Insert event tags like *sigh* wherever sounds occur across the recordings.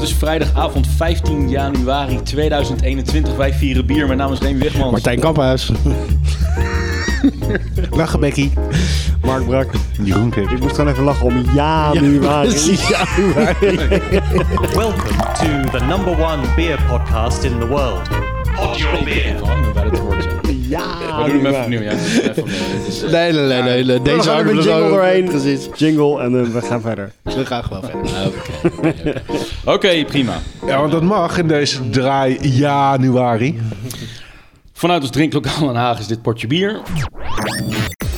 Het is vrijdagavond 15 januari 2021. Wij vieren bier. Mijn naam is Remy Wigmans. Martijn Kamphuis. *laughs* Lachen, Becky. Mark Brak. Jeroen Kik. Ik moest gewoon even lachen om januari. *laughs* januari. *laughs* Welcome to the number one beer podcast in the world. Pod Your Beer. Het woord. We doen hem even opnieuw. Ja. Nee, nee, nee. nee, nee. Deze hangen we jingle doorheen. Precies. Jingle en dan we gaan verder. We gaan gewoon verder. Oké, prima. Ja, want dat mag in deze draai januari. Vanuit ons drinklokaal Den Haag is dit potje bier.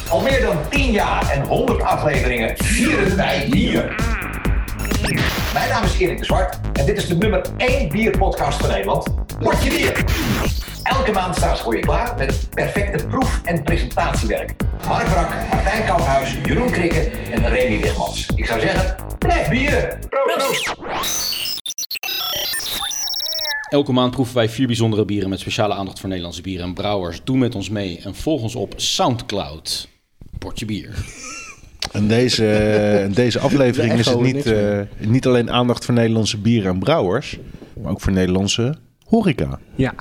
Al meer dan 10 jaar en 100 afleveringen vieren wij bier. Mijn naam is Erik de Zwart en dit is de nummer 1 bierpodcast van Nederland. Potje bier. Elke maand staan ze voor je klaar met perfecte proef- en presentatiewerk. Mark Brak, Martijn Kamphuis, Jeroen Krikke en Remy Wigmans. Ik zou zeggen, blijf bieren. Proost. Elke maand proeven wij vier bijzondere bieren met speciale aandacht voor Nederlandse bieren en brouwers. Doe met ons mee en volg ons op Soundcloud. Potje bier. En deze, *laughs* in deze aflevering is het niet, eh, niet alleen aandacht voor Nederlandse bieren en brouwers, maar ook voor Nederlandse horeca. Ja.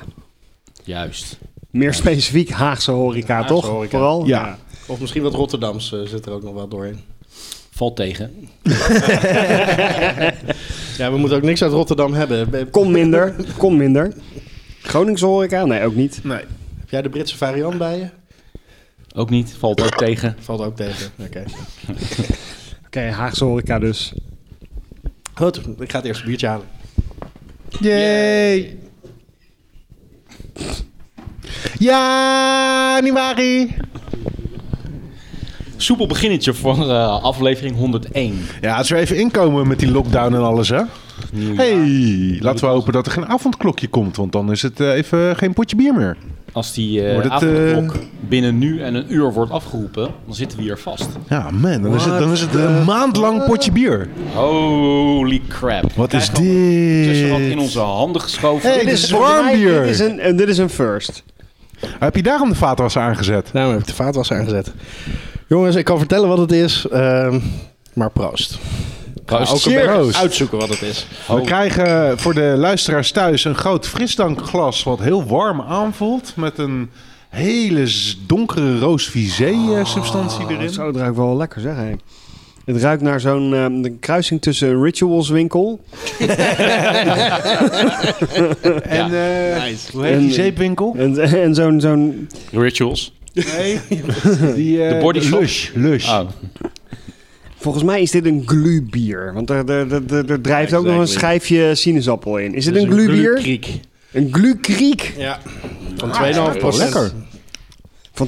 Juist. Meer specifiek Haagse horeca, toch? horeca. Vooral? Ja. Of misschien wat Rotterdams eh, zit er ook nog wel doorheen. Valt tegen. *laughs* Ja, we moeten ook niks uit Rotterdam hebben. Be- Kom minder. Kom minder. Groningse horeca? Nee, ook niet. Nee. Heb jij de Britse variant bij je? Ook niet. Valt ook tegen. Valt ook tegen. Oké. *laughs* Oké, Haagse horeca dus. Goed, ik ga het eerste biertje halen. Yay! Januari! Soepel beginnetje voor eh, aflevering 101. Ja, als we even inkomen met die lockdown en alles, hè? Hey, laten we hopen dat er geen avondklokje komt, want dan is het eh, even geen potje bier meer. Als die eh Wordt het, avondklok binnen nu en een uur wordt afgeroepen, dan zitten we hier vast. Ja, man, dan is het, dan is het een maand lang potje bier. Holy crap. Wat is Tussen wat in dit? onze handen geschoven. Hey, dit is warm bier. Dit is een, en dit is een first. Heb je daarom de vaatwasser aangezet? Nou, heb ik de vaatwasser aangezet. Jongens, ik kan vertellen wat het is, ehm, maar proost. Proost. Ook een uitzoeken wat het is. We krijgen voor de luisteraars thuis een groot frisdrankglas wat heel warm aanvoelt. Met een hele donkere roos-visé-substantie erin. Zo, het ruikt wel lekker, zeg. hé. Het ruikt naar zo'n ehm, kruising tussen een Rituals winkel. *laughs* En eh, hoe heet En- die zeepwinkel? En, en zo'n... zo'n Rituals. Nee, *laughs* die, eh, De Body Shop? Lush. Lush. Oh. Volgens mij is dit een glubier. Want er, er, er, er, er drijft ook nog een schijfje sinaasappel in. Is dit Dus een glubier? Kriek. Een glukriek Ja. Van 2,5 wel procent. lekker. van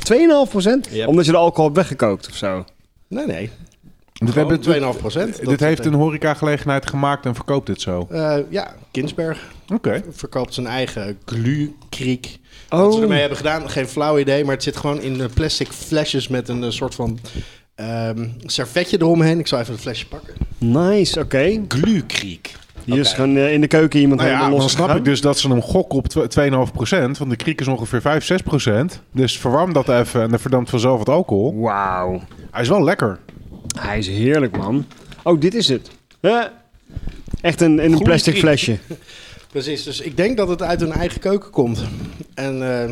2,5%? Yep. Omdat je de alcohol hebt weggekookt of zo? Nee, nee. Dit, Gewoon hebben, 2,5 procent. dit heeft een horecagelegenheid gemaakt en verkoopt dit zo. Eh, ja, Kinsberg Oké. verkoopt zijn eigen glukriek. Oh. Wat ze ermee hebben gedaan, geen flauw idee, maar het zit gewoon in plastic flesjes met een eh, soort van ehm, servetje eromheen. Ik zal even het flesje pakken. Nice, oké. Glukriek. Hier is gewoon eh, in de keuken iemand Nou ja, dan snap ik dus dat ze hem gokken op tw- 2,5%. Want de kriek is ongeveer 5, 6%. Dus verwarm dat even en dan verdampt vanzelf wat alcohol. Wauw. Hij is wel lekker. Hij is heerlijk, man. Oh, dit is het. Huh? Echt een, in een Goeie plastic kriek. flesje. *laughs* Precies, dus ik denk dat het uit hun eigen keuken komt. En eh,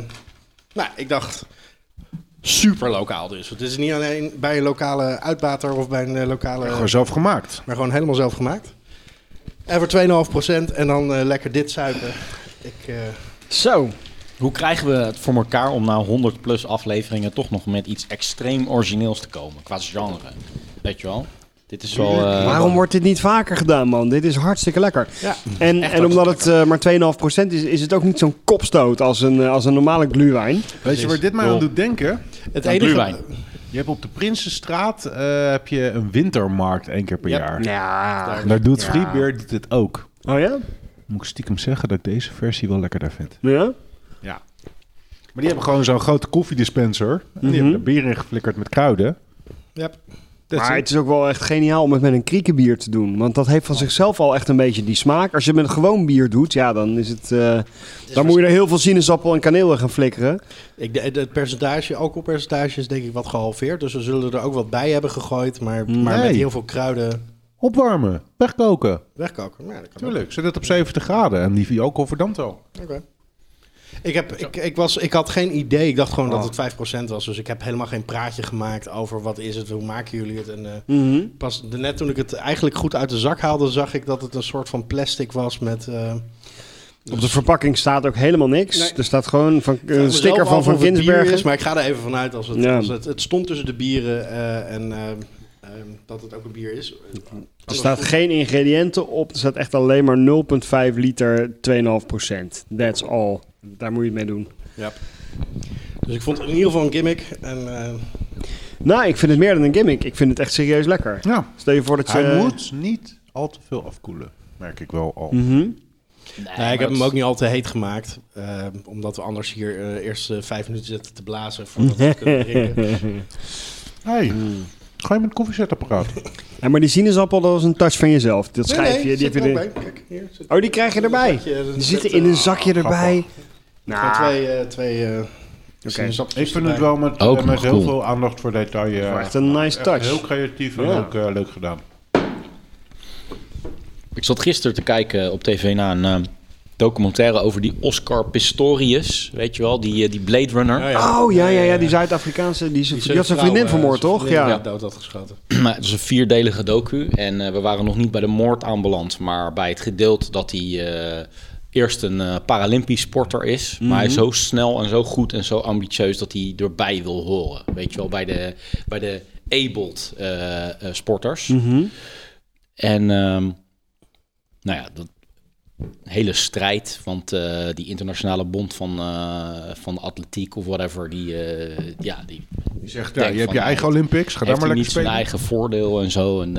nou, ik dacht, super lokaal dus. Het is niet alleen bij een lokale uitbater of bij een eh, lokale... Gewoon zelf gemaakt. Maar gewoon helemaal zelf gemaakt. En voor 2,5% en dan eh, lekker dit suipen. Ik, eh, Zo. Hoe krijgen we het voor elkaar om na 100 plus afleveringen toch nog met iets extreem origineels te komen? Qua genre. Weet je wel? Dit is wel... eh, Waarom wordt dit niet vaker gedaan, man? Dit is hartstikke lekker. ja. En, en omdat het eh, maar 2,5% is, is het ook niet zo'n kopstoot als een, eh, als een normale gluwijn. Weet je waar dit mij aan doet denken? Het enige... gluwijn. Je hebt op de Prinsenstraat eh, heb je een wintermarkt één keer per Yep. jaar. Ja. En daar doet Ja. Freebeer doet het ook. Oh ja? Moet ik stiekem zeggen dat ik deze versie wel lekkerder vind. Ja? Ja. Maar die hebben gewoon zo'n grote koffiedispenser. En die Mhm. hebben er bier in geflikkerd met kruiden. Yep. That's Maar it. het is ook wel echt geniaal om het met een kriekenbier te doen. Want dat heeft van zichzelf al echt een beetje die smaak. Als je het met gewoon bier doet, ja, dan is het... eh, dan moet je er heel veel sinaasappel en kaneel in gaan flikkeren. Ik, het percentage, alcoholpercentage is denk ik wat gehalveerd. Dus we zullen er ook wat bij hebben gegooid. Maar, maar met heel veel kruiden Opwarmen, wegkoken. Wegkoken. Ja, dat kan ook. Tuurlijk, zet het op 70 graden en die alcohol verdampt wel. Oké. Ik, heb, ik, ik, was, ik had geen idee. Ik dacht gewoon Oh. dat het 5% was. Dus ik heb helemaal geen praatje gemaakt over wat is het, hoe maken jullie het. En, eh, Mhm. pas net toen ik het eigenlijk goed uit de zak haalde, zag ik dat het een soort van plastic was met... eh, Op de verpakking staat ook helemaal niks. Nee. Er staat gewoon van, een mezelf sticker van Van Ginsbergen. Is, maar ik ga er even vanuit als het, Ja. als het, het stond tussen de bieren eh, en eh, eh, dat het ook een bier is. Er staat geen ingrediënten op. Er staat echt alleen maar 0,5 liter, 2,5 procent. That's all. Daar moet je het mee doen. Ja. Dus ik vond het in ieder geval een gimmick. En, eh, Nou, ik vind het meer dan een gimmick. Ik vind het echt serieus lekker. Ja, Stel je voor dat je... hij moet niet al te veel afkoelen, merk ik wel al. Mhm. nee, ik heb hem ook niet al te heet gemaakt. eh, omdat we anders hier eh, eerst vijf minuten zitten te blazen voordat we het kunnen *laughs* drinken. Hey, ga je met een koffiezetapparaat? Ja, maar die sinaasappel, dat was een touch van jezelf. Dat Nee, schijfje. nee, die zit heb je er-. Kijk, hier Oh, die krijg je erbij. zakje, er Die zit, zitten in een zakje erbij. Nou, twee, eh, twee eh sinaasappeltjes Ik vind het wel met, Ook eh, met heel cool. veel aandacht voor detail. eh, Echt een nice echt touch. Heel creatief en Ja. ook eh, leuk gedaan. Ik zat gisteren te kijken op tv naar een eh, documentaire over die Oscar Pistorius. Weet je wel, die, die Blade Runner. Ja, Oh, ja, ja, ja. Die Zuid-Afrikaanse... Die, die, had zijn vriendin vermoord, toch? Ja. Ja, dood had geschoten. *clears throat* Maar het is een vierdelige docu. En eh, we waren nog niet bij de moord aanbeland. Maar bij het gedeelte dat hij eh, eerst een eh, Paralympisch sporter is. Maar hij is zo snel en zo goed en zo ambitieus dat hij erbij wil horen. Weet je wel, bij de, bij de abled eh, eh, sporters. Mhm. En ehm, nou ja, dat hele strijd, want eh, die internationale bond van, van atletiek of whatever, die, ja, die Je zegt, ja, je hebt je eigen Olympics, ga daar maar lekker zijn eigen voordeel en zo. En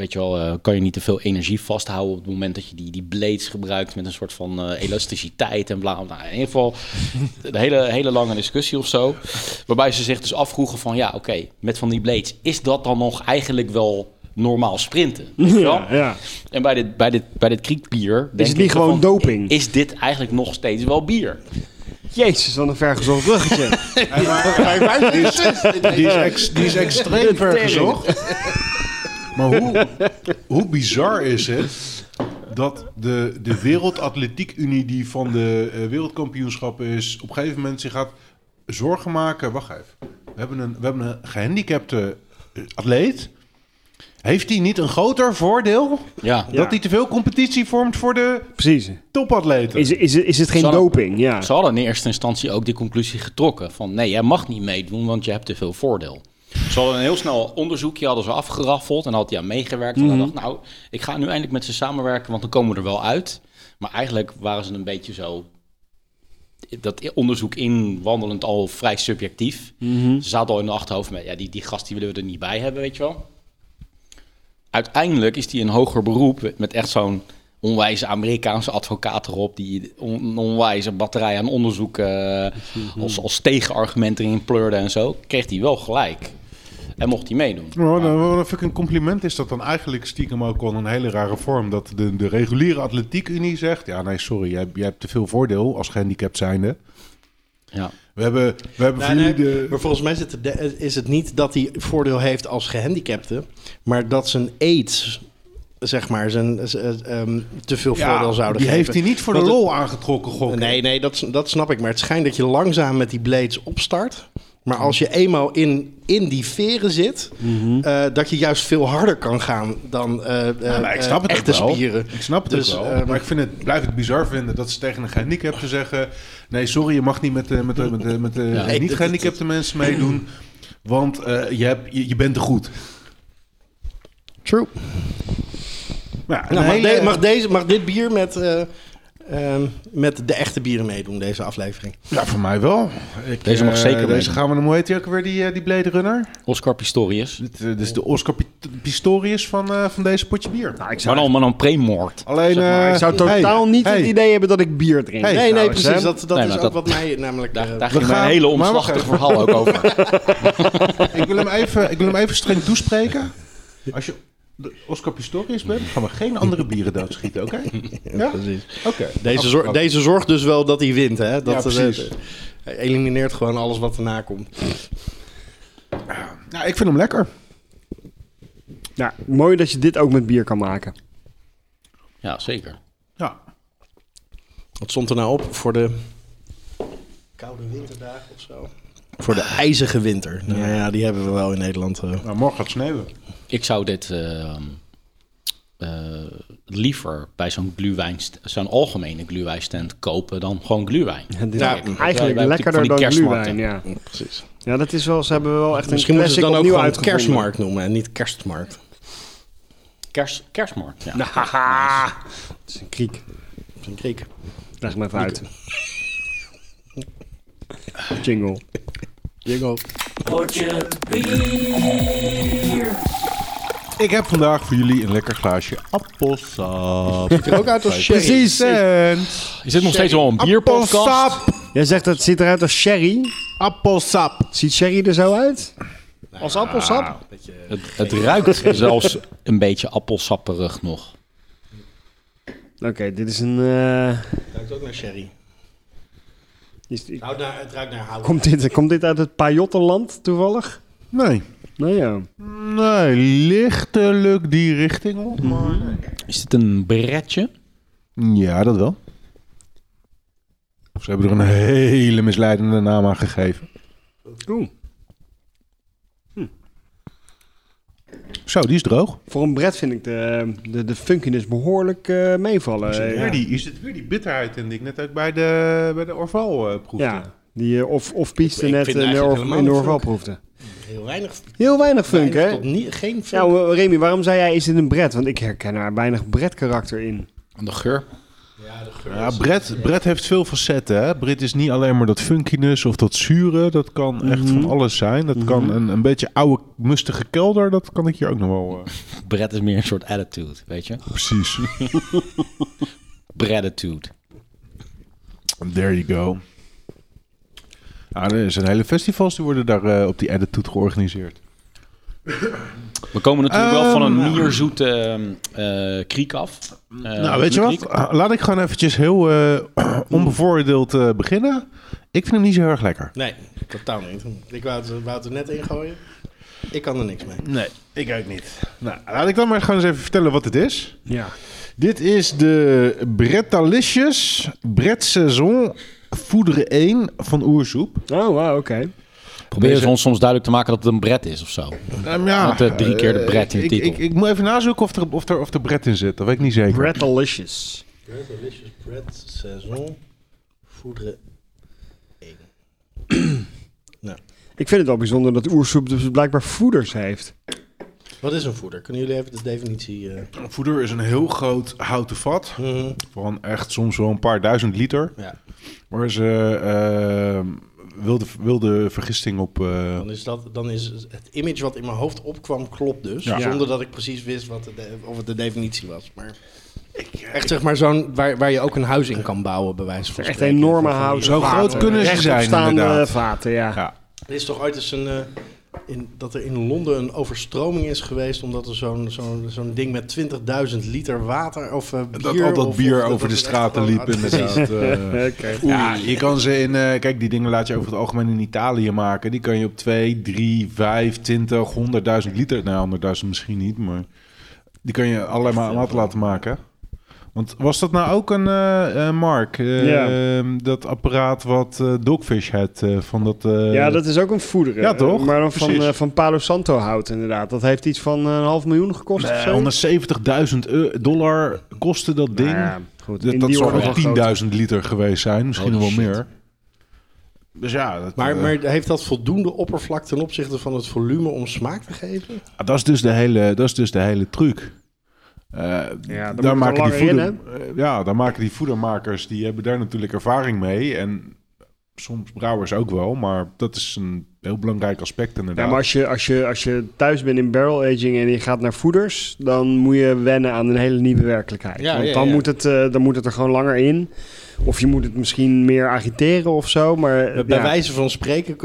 weet je wel, eh, kan je niet te veel energie vasthouden op het moment dat je die, die blades gebruikt met een soort van eh, elasticiteit en bla. bla. Nou, in ieder geval een hele, hele lange discussie of zo. Waarbij ze zich dus afvroegen van ja, oké, met van die blades, is dat dan nog eigenlijk wel normaal sprinten? *laughs* Weet je wel? Ja, ja. En bij dit, bij dit, bij dit kriekbier... denk het niet gewoon van, doping? Is dit eigenlijk nog steeds wel bier? Jezus, wat een vergezocht bruggetje. *laughs* Die is, ex- die is extreem ver gezocht. *laughs* Maar hoe, hoe bizar is het dat de, de Wereldatletiek Unie die van de eh, wereldkampioenschappen is... op een gegeven moment zich gaat zorgen maken... Wacht even. We hebben een, we hebben een gehandicapte eh, atleet. Heeft hij niet een groter voordeel... Ja. dat hij te veel competitie vormt voor de Precies. topatleten? Is, is, is het geen Zal- doping? Ja. Ze hadden in eerste instantie ook die conclusie getrokken van nee, jij mag niet meedoen, want je hebt te veel voordeel. Ze hadden een heel snel onderzoekje hadden ze afgeraffeld en had hij aan meegewerkt. En dan dacht nou, ik ga nu eindelijk met ze samenwerken, want dan komen we er wel uit. Maar eigenlijk waren ze een beetje zo dat onderzoek inwandelend al vrij subjectief. Ze zaten al in de achterhoofd met ja, die, die gast die willen we er niet bij hebben, weet je wel. Uiteindelijk is die een hoger beroep met echt zo'n onwijze Amerikaanse advocaat erop die on- een onwijze batterij aan onderzoek eh, als, als tegenargument erin pleurde en zo, kreeg hij wel gelijk. En mocht hij meedoen. Nou, dan, wat vind ik een compliment is dat dan eigenlijk stiekem ook wel een hele rare vorm. Dat de, de reguliere atletiekunie zegt... Ja, nee, sorry, jij, jij hebt te veel voordeel als gehandicapt zijnde. Ja. We hebben, we hebben Nee, nee, de... Maar volgens mij is het, de- is het niet dat hij voordeel heeft als gehandicapte, maar dat zijn aids, zeg maar, zijn, eh, ehm, te veel voordeel zouden die geven. heeft hij niet voor de het- lol aangetrokken, gok. Nee, nee, dat, dat snap ik. Maar het schijnt dat je langzaam met die blades opstart. Maar als je eenmaal in, in die veren zit, eh, dat je juist veel harder kan gaan dan eh Ja, ik snap het echte wel. spieren. Ik snap het Dus, ook wel. eh, maar ik vind het, blijf het bizar vinden dat ze tegen een gehandicapte zeggen... Nee, sorry, je mag niet met met met met Ja. niet gehandicapte mensen meedoen. Want je, hebt, je, je bent te goed. True. Ja, Nou, een mag, hele- de- mag, deze, mag dit bier met, eh, ehm, met de echte bieren meedoen, deze aflevering? Ja, voor mij wel. Ik, Deze mag eh, zeker Deze meedoen. gaan we, dan- hoe heet die ook weer, die, eh, die Blade Runner? Oscar Pistorius. Dit, eh, dit is de Oscar Pi- Pistorius van, eh, van deze potje bier. Nou, ik Maar dan, maar dan pre-moord. Alleen, zeg maar, eh, ik zou hey, totaal niet hey, het idee hebben dat ik bier drink. Hey, nee, nee, trouwens, precies. Dat, dat Nee, is ook dat- wat mij namelijk... Daar, eh, daar we ging mijn gaan- hele maar wacht omslachtig verhaal ook over. *laughs* Ik wil hem even, ik wil hem even streng toespreken. Als je de Oscar Pistorius bent, gaan we geen andere bieren doodschieten, oké? *laughs* Ja? precies. Oké. Deze, zor- deze zorgt dus wel dat hij wint, hè? Dat, Ja, precies. eh, hij elimineert gewoon alles wat erna komt. Ja, ik vind hem lekker. Ja, mooi dat je dit ook met bier kan maken. Ja, zeker. Ja. Wat stond er nou op voor de koude winterdagen of zo? Voor de ijzige winter. Nou ja, die hebben we wel in Nederland. eh. Nou, morgen gaat het sneeuwen. Ik zou dit eh, eh, liever bij zo'n gluwijn, zo'n algemene gluwijnstand kopen dan gewoon gluwijn. Ja, eigenlijk lekkerder dan gluwijn, ja. Precies. Ja, dat is wel, ze hebben wel echt Misschien een moeten classic ze het dan ook gewoon kerstmarkt noemen en niet kerstmarkt. Kers, kerstmarkt, ja. *laughs* Haha, het is een kriek. Dat is een kriek. Leg hem even uit. Jingle. Jingle. Ik heb vandaag voor jullie een lekker glaasje appelsap. Ziet er ook uit als sherry. Precies. Is dit nog steeds wel een bierpodcast? Appelsap! Jij zegt dat het ziet eruit als sherry. Appelsap! Ziet sherry er zo uit? Als appelsap? Het, het ruikt zelfs een beetje appelsapperig nog. Oké, dit is een... eh, Het ruikt ook naar sherry. is- Het, houdt naar, het ruikt naar hout. komt, dit, komt dit uit het Pajottenland toevallig? Nee. Nou ja. Nee, lichtelijk die richting op, maar nee. Is dit een bretje? Ja, dat wel. Of ze hebben er een hele misleidende naam aan gegeven. Oeh. Zo, die is droog. Voor een bret vind ik de, de, de funkiness behoorlijk eh, meevallen. Is het, Eh, weer ja. die, is het weer die bitterheid in die ik net ook bij de, bij de Orval eh, proefde? Ja, die of, of Pieste Ik net in de, Orval funk. proefde. Heel weinig. Heel weinig funk, weinig hè? tot niet, geen funk. maar Remy, waarom zei jij is dit een bret? Want ik herken er weinig bret karakter in. De geur? Ja, de geur Ja, Brett, Brett heeft veel facetten. Hè? Brett is niet alleen maar dat funkiness of dat zure. Dat kan echt van alles zijn. Dat kan een, een beetje oude, mustige kelder. Dat kan ik hier ook nog wel... eh, *laughs* Brett is meer een soort attitude, weet je? precies. *laughs* Brettitude. There you go. Ja, er zijn hele festivals die worden daar eh, op die attitude georganiseerd. We komen natuurlijk wel van een Ehm, mierzoete eh, kriek af. Eh, nou, weet je wat? Ah, Laat ik gewoon eventjes heel eh, *clears throat* onbevooroordeeld eh, beginnen. Ik vind hem niet zo heel erg lekker. Nee, totaal niet. Ik wou het, wou het er net ingooien. Ik kan er niks mee. Nee, ik ook niet. Nou, laat ik dan maar gewoon eens even vertellen wat het is. Ja. Dit is de Brettalicious Bret Saison Voederen 1 van Oersoep. Oh, wow, oké. Probeer eens ons soms duidelijk te maken dat het een bret is of zo. Um, ja, Met, eh, drie keer de Bret in de ik, titel. Ik, ik, moet even nazoeken of er, of, er, of er Bret in zit. Dat weet ik niet zeker. Bretalicious. Delicious bread, saison, voederen. *clears throat* Ik vind het wel bijzonder dat oersoep dus blijkbaar voeders heeft. Wat is een voeder? Kunnen jullie even de definitie... eh, Voeder is een heel groot houten vat. mhm. Van echt soms wel een paar duizend liter. Ja, Waar ze eh, wilde, wilde vergisting op... eh, dan is, dat, dan is het image wat in mijn hoofd opkwam, klopt dus. Ja. Zonder dat ik precies wist wat de, of het de definitie was. Maar echt zeg maar zo'n, waar, waar je ook een huis in kan bouwen, bij wijze van Echt spreken. enorme houten Zo vaten. groot kunnen ze zijn, staande inderdaad. vaten, ja. ja. Er is toch ooit eens een, eh, in, dat er in Londen een overstroming is geweest... omdat er zo'n zo'n zo'n ding met 20.000 liter water of eh, bier... Dat al dat of- bier of- dat over de straten liep inderdaad. *laughs* Oké. Ja, je kan ze in... eh, kijk, die dingen laat je over het algemeen in Italië maken. Die kan je op 2, 3, 5, 20, 100.000 liter... Nou, 100.000 misschien niet, maar... Die kan je allerlei ma- maten laten maken. Want was dat nou ook een, eh eh, Mark? eh, Ja. Dat apparaat wat eh, Dogfish had eh, van dat... eh, Ja, dat is ook een voederen. Ja, toch? Maar dan van, Precies. van Palo Santo hout inderdaad. Dat heeft iets van een half miljoen gekost of zo. Nee, 170.000 eu- dollar kostte dat ding. Nou ja, goed. dat orde wel van grootte. 10.000 liter geweest zijn. Misschien nog wel shit. meer. Dus ja, dat, Maar, maar heeft dat voldoende oppervlak ten opzichte van het volume om smaak te geven? Ah, dat, is dus de hele, dat is dus de hele truc. Eh, Ja, dan daar maken die er in, voeder, eh, ja, daar maken die voedermakers, die hebben daar natuurlijk ervaring mee. En soms brouwers ook wel, maar dat is een heel belangrijk aspect inderdaad. Ja, maar als je, als, je, als je thuis bent in barrel aging en je gaat naar voeders, dan moet je wennen aan een hele nieuwe werkelijkheid. Ja, Want ja, dan, ja. Moet het, eh, dan moet het er gewoon langer in. Of je moet het misschien meer agiteren of zo. Maar Bij ja. wijze van spreken,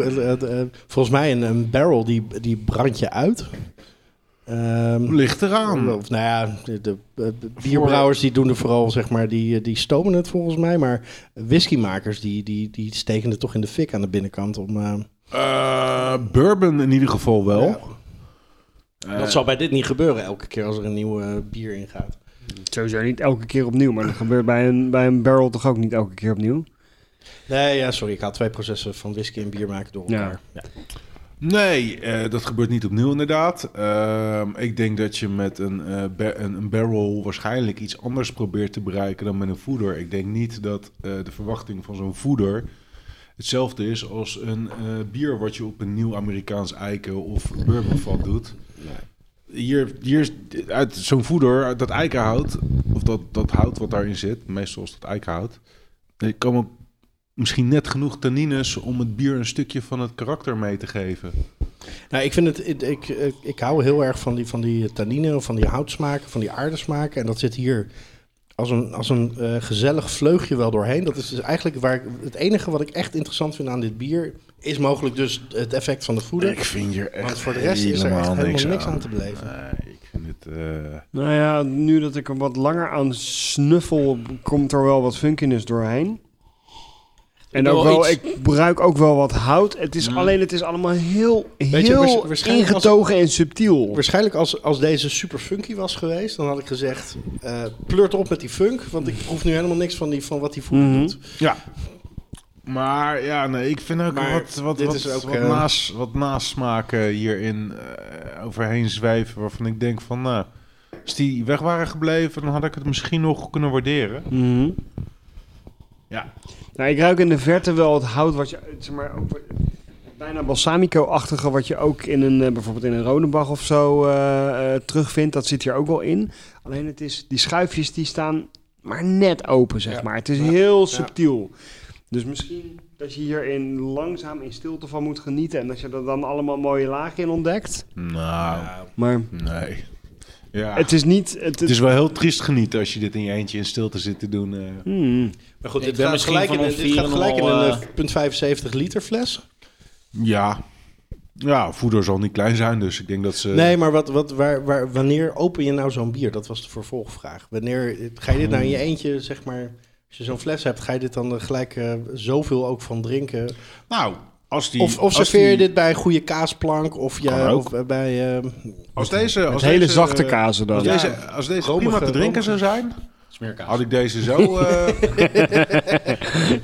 volgens mij een, een barrel die, die brand je uit. Ehm, Ligt eraan. Of, nou ja, de, de, de bierbrouwers die doen er vooral, zeg maar, die, die stomen het volgens mij. Maar whiskymakers die, die, die steken het toch in de fik aan de binnenkant om... eh, Eh, bourbon in ieder geval wel. Ja. dat zal bij dit niet gebeuren elke keer als er een nieuw eh, bier ingaat. Sowieso niet elke keer opnieuw, maar dat gebeurt bij een, bij een barrel toch ook niet elke keer opnieuw. Nee, ja, sorry. Ik haal twee processen van whisky en bier maken door Ja. elkaar. Ja. Nee, eh, dat gebeurt niet opnieuw inderdaad. Ehm, ik denk dat je met een, eh, een, een barrel waarschijnlijk iets anders probeert te bereiken dan met een voeder. Ik denk niet dat eh, de verwachting van zo'n voeder hetzelfde is als een bier wat je op een nieuw Amerikaans eiken of bourbonvat doet. Hier, hier uit zo'n voeder, dat eikenhout, of dat, dat hout wat daarin zit, meestal is dat eikenhout, er komen misschien net genoeg tannines om het bier een stukje van het karakter mee te geven. Nou, ik vind het, ik, ik, ik, ik hou heel erg van die, van die tannine, van die houtsmaken, van die aardesmaken. En dat zit hier als een, als een eh, gezellig vleugje wel doorheen. Dat is dus eigenlijk waar ik, het enige wat ik echt interessant vind aan dit bier, is mogelijk dus het effect van de voeder. Ik vind hier echt Want voor de rest is er echt helemaal niks aan te beleven. Nee, ik vind het... eh, Nou ja, nu dat ik er wat langer aan snuffel, komt er wel wat funkiness doorheen. En ook wel, ik gebruik ook wel wat hout. Het is Mm. alleen, het is allemaal heel, je, heel waars- waarschijnlijk als- ingetogen en subtiel. Waarschijnlijk als, als deze super funky was geweest, dan had ik gezegd, eh pleurt op met die funk. Want ik proef nu helemaal niks van, die, van wat die voeder Mhm. doet. ja. Maar ja, nee, ik vind ook Maar wat, wat, dit wat, is ook, wat, naas, wat nasmaken hierin eh, overheen zweven. Waarvan ik denk van, nou, als die weg waren gebleven, dan had ik het misschien nog kunnen waarderen. Mhm. Ja. Nou, ik ruik in de verte wel het hout wat je, zeg maar, ook, bijna balsamico-achtige wat je ook in een, eh, bijvoorbeeld in een Rodenbach of zo eh, eh, terugvindt. Dat zit hier ook wel in. Alleen het is, die schuifjes die staan maar net open, zeg Ja. maar. Het is Ja. heel subtiel. Dus misschien dat je hierin langzaam in stilte van moet genieten. En dat je er dan allemaal mooie lagen in ontdekt. Nou, Maar nee. Ja. het is niet... Het, Het is wel heel triest genieten als je dit in je eentje in stilte zit te doen. eh. Hmm. Maar goed, dit gaat gelijk in, een- dit gaat vieren gelijk in al, een eh, eh, punt 75 liter fles. Ja. Ja, voeder zal niet klein zijn, dus ik denk dat ze... Nee, maar wat, wat, waar, waar, wanneer open je nou zo'n bier? Dat was de vervolgvraag. Wanneer ga je dit nou in je eentje, zeg maar... Als je zo'n fles hebt, ga je dit dan er gelijk eh, zoveel ook van drinken? Nou, als die... Of, of als serveer je die- dit bij een goede kaasplank? Of, je, of eh, bij... eh, Als deze... Als hele deze, zachte eh, kazen dan. Als Ja. deze, als deze Romige- prima te drinken zou zijn, Smeerkaas. had ik deze zo, *laughs* eh,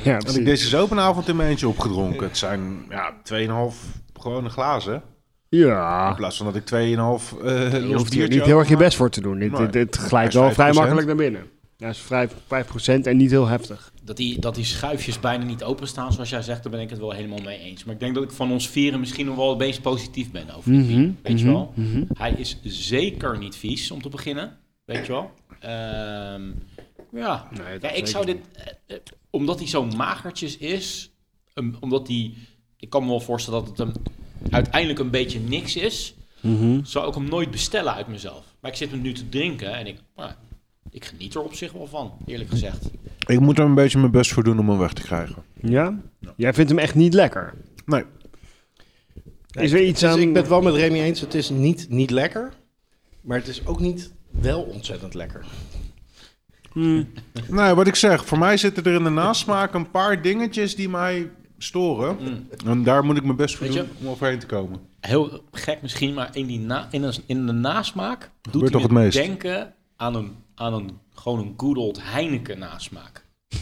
ja, had ik deze zo op een avond in mijn eentje opgedronken. Het zijn ja, 2,5 gewone glazen. Ja. In plaats van dat ik 2,5 eh los Je hoeft hier niet heel erg je best voor te doen. Dit, Nee. dit, dit glijdt is wel vrij 5%. makkelijk naar binnen. Ja, is vrij 5% en niet heel heftig. Dat die, dat die schuifjes bijna niet openstaan, zoals jij zegt, daar ben ik het wel helemaal mee eens. Maar ik denk dat ik van ons vieren misschien nog wel het meest positief ben over die bier. Weet je mhm, wel? mhm. Hij is zeker niet vies, om te beginnen. Weet je wel? Ehm, ja. Nee, dat ja, ik zou dit... eh, eh, omdat hij zo magertjes is, um, omdat hij... Ik kan me wel voorstellen dat het hem uiteindelijk een beetje niks is. Mhm. Zou ik hem nooit bestellen uit mezelf. Maar ik zit hem nu te drinken en ik... nou, ik geniet er op zich wel van, eerlijk gezegd. Ik moet er een beetje mijn best voor doen om hem weg te krijgen. Ja? Jij vindt hem echt niet lekker. Nee. Is er iets dus aan... ik ben het wel met Remy eens. Het is niet, niet lekker. Maar het is ook niet wel ontzettend lekker. Hmm. *laughs* Nee, wat ik zeg, voor mij zitten er in de nasmaak een paar dingetjes die mij storen. En daar moet ik mijn best voor Weet je- doen om overheen te komen. Heel gek misschien, maar in, die na, in, een, in de nasmaak doet Gebeurt hij toch het meest? denken aan een, aan een gewoon een good old Heineken nasmaak. *laughs*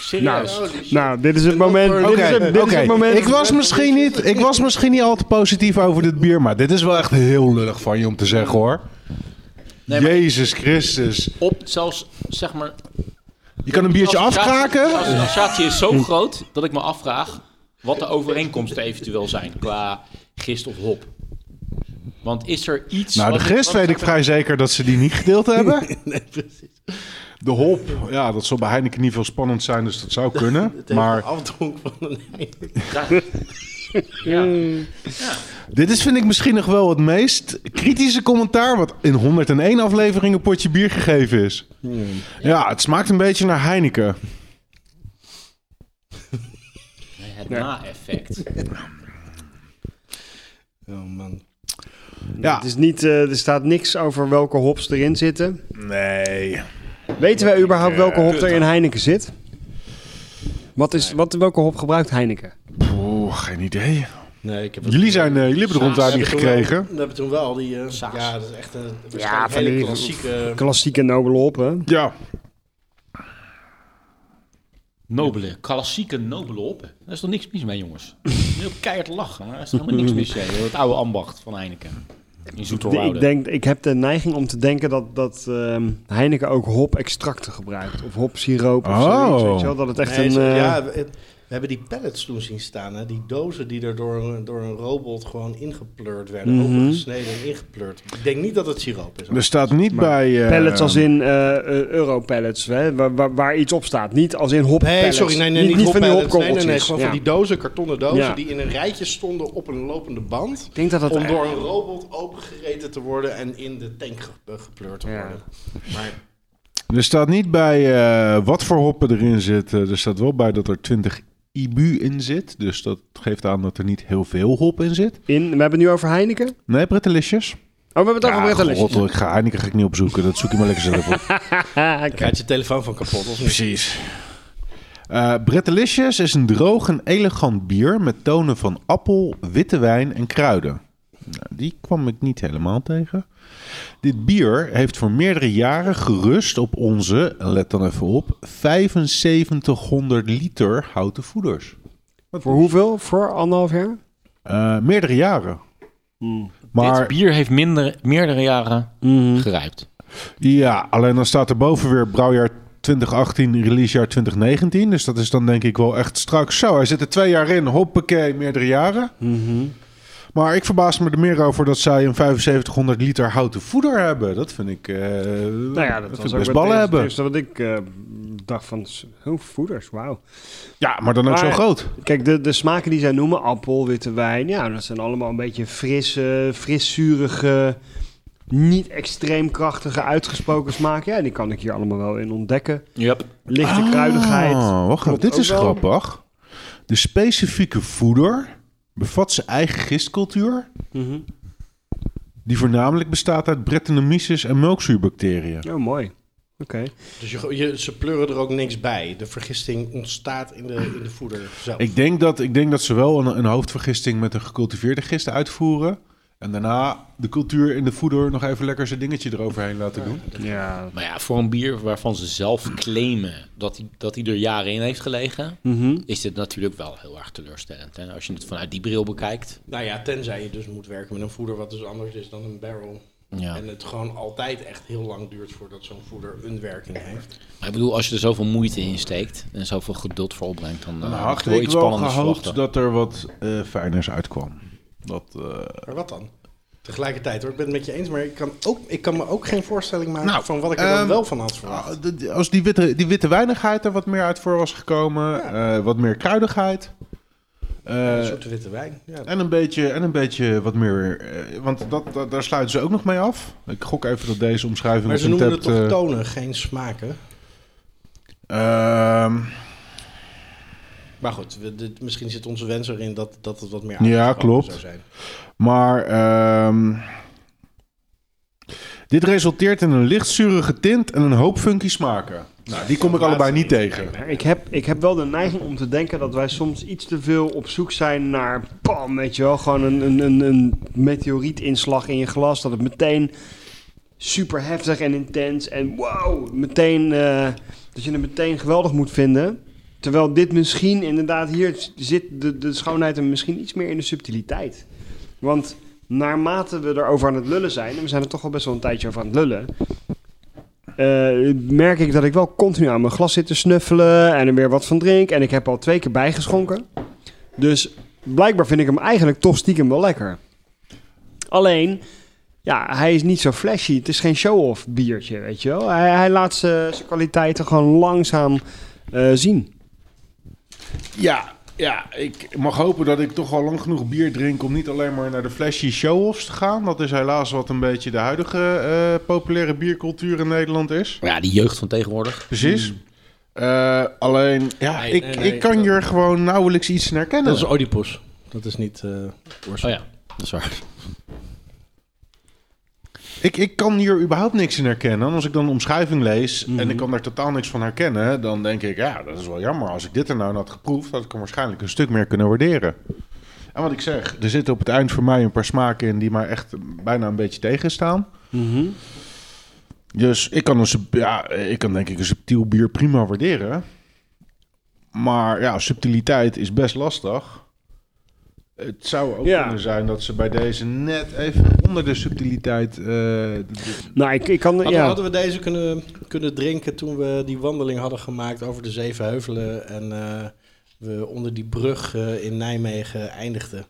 Serieus. Nou, dit is het moment. Dit, is, het, dit is het moment. Ik was, misschien niet, ik was misschien niet al te positief over dit bier, maar dit is wel echt heel lullig van je om te zeggen hoor. Nee, maar- Jezus Christus. Op zelfs, zeg maar... Je kan een biertje afkraken. De associatie is zo groot dat ik me afvraag wat de overeenkomsten eventueel zijn qua gist of hop. Want is er iets... Nou, de gist weet ik vrij zeker dat ze die niet gedeeld *laughs* hebben. nee, precies. De hop, ja, dat zal bij Heineken niet veel spannend zijn, dus dat zou *laughs* kunnen. Maar afdronk van een *laughs* Ja. dit is vind ik misschien nog wel het meest kritische commentaar... wat in 101 afleveringen potje bier gegeven is. Ja, het smaakt een beetje naar Heineken. Het na-effect. Oh man. Ja. Het is niet, eh, er staat niks over welke hops erin zitten. Nee. Weten wij überhaupt welke hop er in Heineken zit? Wat is, wat, welke hop gebruikt Heineken? Oeh, geen idee. Nee, ik heb Jullie, zijn, eh, jullie hebben de ronduit niet gekregen. We hebben toen wel die... eh, ja, dat is echt een Ja, hele klassieke... klassieke nobele op, hè? Ja. Nobele, klassieke nobele op. Daar is toch niks mis mee, jongens? *laughs* Heel keihard lachen. Daar is helemaal niks mis mee. *laughs* Het oude ambacht van Heineken. In De- Zoeterwoude. ik, denk, ik heb de neiging om te denken dat, dat ehm, Heineken ook hop-extracten gebruikt. Of hop-siroop of Oh. zoiets. Weet je wel? Dat het echt Nee, een... eh, ja, hebben die pallets toen zien staan. Hè? Die dozen die er door, een- door een robot gewoon ingepleurd werden. Mhm. Opengesneden en ingepleurd. Ik denk niet dat het siroop is. Er staat niet Maar bij... eh, Pallets als in eh eh, euro-pallets, hè, waar, waar, waar iets op staat. Niet als in hop Nee, sorry, nee, nee, niet, niet van die hoppallets. Nee, nee, nee, hopkorreltjes. gewoon Ja. van die dozen, kartonnen dozen, Ja. die in een rijtje stonden op een lopende band. Ik denk dat dat... om door een robot opengereten te worden en in de tank ge- gepleurd te Ja. worden. Maar Er staat niet bij eh, wat voor hoppen erin zitten. Er staat wel bij dat er 20 IBU in zit. Dus dat geeft aan dat er niet heel veel hop in zit. In, we hebben het nu over Heineken. Oh, Nee, Brettelicious. we hebben het over Ja, Brettelicious. god, ik ga Heineken ga ik niet opzoeken. Dat zoek je maar lekker zelf op. *laughs* Gaat je telefoon van kapot? Of niet? Precies. Eh Brettelicious is een droog en elegant bier met tonen van appel, witte wijn en kruiden. Nou, die kwam ik niet helemaal tegen. Dit bier heeft voor meerdere jaren gerust op onze, let dan even op, 7500 liter houten voeders. Voor hoeveel? Voor anderhalf jaar? Eh, meerdere jaren. Dit Maar bier heeft minder, meerdere jaren gerijpt. ja, alleen dan staat er boven weer brouwjaar 2018, releasejaar 2019. Dus dat is dan denk ik wel echt straks zo. Hij zit er twee jaar in, hoppakee, meerdere jaren. Maar ik verbaas me er meer over dat zij een 7500 liter houten voeder hebben. Dat vind ik, eh Nou ja, dat, vind was best het ballen eerste, hebben. het eerste wat ik eh, dacht van... Oh, voeders, wauw. Ja, maar dan ook zo groot. Kijk, de, de smaken die zij noemen, appel, witte wijn... Ja, dat zijn allemaal een beetje frisse, fris-zurige... Niet extreem krachtige, uitgesproken smaken. Ja, die kan ik hier allemaal wel in ontdekken. Yep. Lichte kruidigheid. Ah, wacht even, Klopt dit is wel. grappig. De specifieke voeder bevat zijn eigen gistcultuur... Mhm. die voornamelijk bestaat uit Brettanomyces en melkzuurbacteriën. Oh, mooi. Oké. Dus je, je, ze pleuren er ook niks bij. De vergisting ontstaat in de, in de voeder zelf. Ik denk dat, ik denk dat ze wel een, een hoofdvergisting met een gecultiveerde gist uitvoeren... en daarna de cultuur in de voeder nog even lekker zijn dingetje eroverheen laten doen. Ja. Maar ja, voor een bier waarvan ze zelf claimen dat hij dat hij er jaren in heeft gelegen, Mhm. is dit natuurlijk wel heel erg teleurstellend. Hè? Als je het vanuit die bril bekijkt. Nou ja, tenzij je dus moet werken met een voeder wat dus anders is dan een barrel. Ja. En het gewoon altijd echt heel lang duurt voordat zo'n voeder een werking heeft. Maar ik bedoel, als je er zoveel moeite in steekt en zoveel geduld voor opbrengt, dan, Dan uh, had wel ik iets wel spannends gehoopt verwachten. dat er wat eh fijners uitkwam. Dat, eh, Maar wat dan? Tegelijkertijd hoor, ik ben het met je eens, maar ik kan, ook, ik kan me ook geen voorstelling maken Nou, van wat ik er dan ehm, wel van had verwacht. ah, als die witte, die witte weinigheid er wat meer uit voor was gekomen, eh, wat meer kruidigheid. eh, een soort witte wijn. Ja. en, een beetje, en een beetje wat meer. eh, want dat, dat, daar sluiten ze ook nog mee af. Ik gok even dat deze omschrijving Maar ze noemen het toch tonen, geen smaken. ehm, Maar goed, we, dit- misschien zit onze wens erin dat, dat het wat meer Ja, klopt. zou zijn. Maar ehm, dit resulteert in een lichtzurige tint en een hoop funky smaken. Nou, die kom ik allebei niet tegen. Ik heb, ik heb wel de neiging om te denken dat wij soms iets te veel op zoek zijn naar, bam, weet je wel, gewoon een, een, een, een meteorietinslag in je glas. Dat het meteen super heftig en intens en wow, meteen, eh, dat je het meteen geweldig moet vinden. Terwijl dit misschien inderdaad, hier zit de, de schoonheid en misschien iets meer in de subtiliteit. Want naarmate we erover aan het lullen zijn, en we zijn er toch al best wel een tijdje over aan het lullen, eh, merk ik dat ik wel continu aan mijn glas zit te snuffelen en er weer wat van drink. En ik heb al twee keer bijgeschonken. Dus blijkbaar vind ik hem eigenlijk toch stiekem wel lekker. Alleen, ja, hij is niet zo flashy. Het is geen show-off biertje, weet je wel. Hij, hij laat zijn kwaliteiten gewoon langzaam eh, zien. Ja, ja, ik mag hopen dat ik toch al lang genoeg bier drink om niet alleen maar naar de flashy show-offs te gaan. Dat is helaas wat een beetje de huidige eh, populaire biercultuur in Nederland is. Ja, die jeugd van tegenwoordig. Precies. Eh, alleen, ja, Nee, ik, nee, nee, ik kan dat- hier gewoon nauwelijks iets in herkennen. Dat is Oedipus. Dat is niet eh Oh ja, dat is waar. Ik, ik kan hier überhaupt niks in herkennen. En Als ik dan een omschrijving lees Mhm. en ik kan daar totaal niks van herkennen, dan denk ik, ja, dat is wel jammer. Als ik dit er nou had geproefd, had ik hem waarschijnlijk een stuk meer kunnen waarderen. En wat ik zeg, er zitten op het eind voor mij een paar smaken in die mij echt bijna een beetje tegenstaan. Mhm. Dus ik kan, een, ja, ik kan denk ik een subtiel bier prima waarderen. Maar ja, subtiliteit is best lastig. Het zou ook Ja. kunnen zijn dat ze bij deze net even onder de subtiliteit... eh, de- de- Nou, ik, ik kan... Hadden, ja. hadden we deze kunnen, kunnen drinken toen we die wandeling hadden gemaakt over de Zeven Heuvelen en eh, we onder die brug eh, in Nijmegen eindigden?